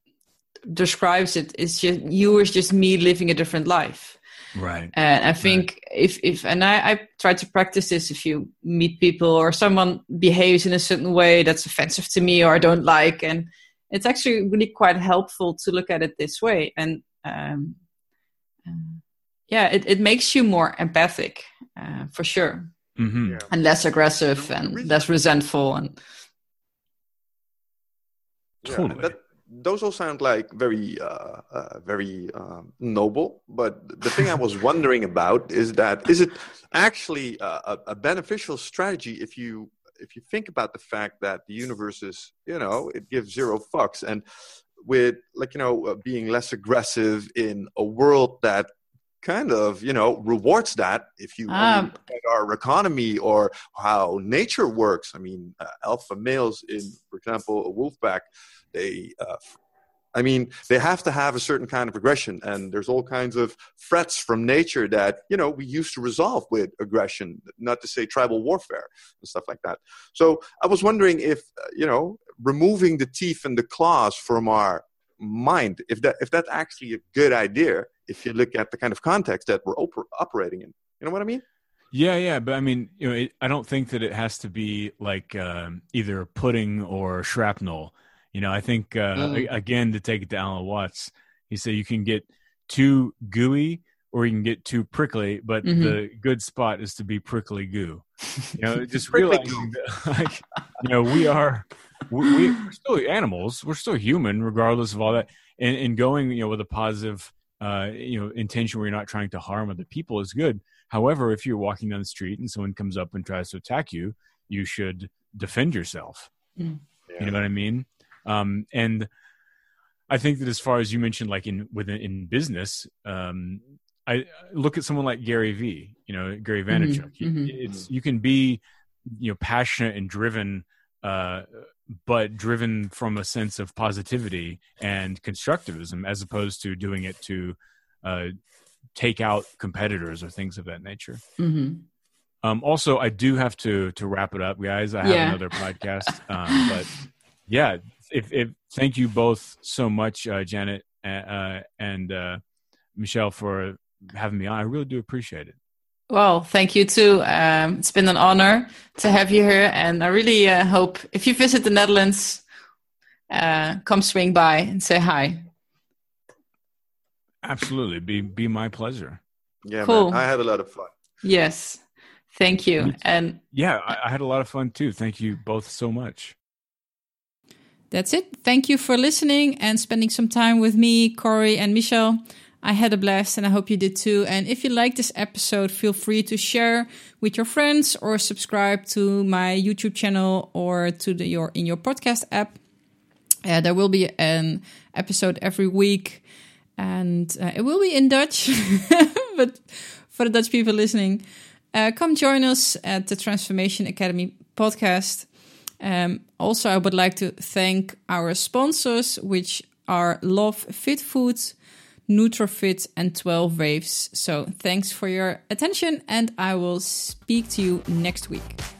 describes it. It's just you is just me living a different life. Right. And i think right. if if and I, I try to practice this if you meet people or someone behaves in a certain way that's offensive to me or i don't like and it's actually really quite helpful to look at it this way and um, uh, yeah it, it makes you more empathic uh, for sure mm-hmm. yeah. and less aggressive and less resentful and yeah, totally. that, those all sound like very uh, uh, very uh, noble but the thing i was wondering about is that is it actually a, a beneficial strategy if you if you think about the fact that the universe is, you know, it gives zero fucks, and with like you know uh, being less aggressive in a world that kind of you know rewards that if you um, look at our economy or how nature works. I mean uh, alpha males in for example a wolf pack they uh, I mean, they have to have a certain kind of aggression, and there's all kinds of threats from nature that you know we used to resolve with aggression, not to say tribal warfare and stuff like that. So I was wondering if you know removing the teeth and the claws from our mind, if that if that's actually a good idea, if you look at the kind of context that we're op- operating in. You know what I mean? Yeah, yeah, but I mean, you know, it, I don't think that it has to be like um, either pudding or shrapnel you know, I think uh, mm. again to take it to Alan Watts, he said you can get too gooey or you can get too prickly, but mm-hmm. the good spot is to be prickly goo. You know, just realizing that, like, you know, we are we, are still animals, we're still human, regardless of all that. And, and going, you know, with a positive, uh, you know, intention where you're not trying to harm other people is good. However, if you're walking down the street and someone comes up and tries to attack you, you should defend yourself. Mm. Yeah. You know what I mean? Um, and I think that as far as you mentioned, like in within in business, um, I look at someone like Gary V. You know, Gary mm-hmm, Vaynerchuk. Mm-hmm. It's you can be you know passionate and driven, uh, but driven from a sense of positivity and constructivism, as opposed to doing it to uh, take out competitors or things of that nature. Mm-hmm. Um, also, I do have to to wrap it up, guys. I have yeah. another podcast, um, but yeah, if, if thank you both so much, uh, Janet uh, and uh, Michelle, for having me on. I really do appreciate it. Well, thank you too. Um, it's been an honor to have you here, and I really uh, hope if you visit the Netherlands, uh, come swing by and say hi. Absolutely, be be my pleasure. Yeah, cool. man. I had a lot of fun. Yes, thank you. And yeah, I, I had a lot of fun too. Thank you both so much. That's it. Thank you for listening and spending some time with me, Corey, and Michelle. I had a blast and I hope you did too. And if you like this episode, feel free to share with your friends or subscribe to my YouTube channel or to the, your in your podcast app. Uh, there will be an episode every week and uh, it will be in Dutch, but for the Dutch people listening, uh, come join us at the Transformation Academy podcast. Um, also, I would like to thank our sponsors, which are Love Fit Foods, NutraFit, and 12 Waves. So thanks for your attention, and I will speak to you next week.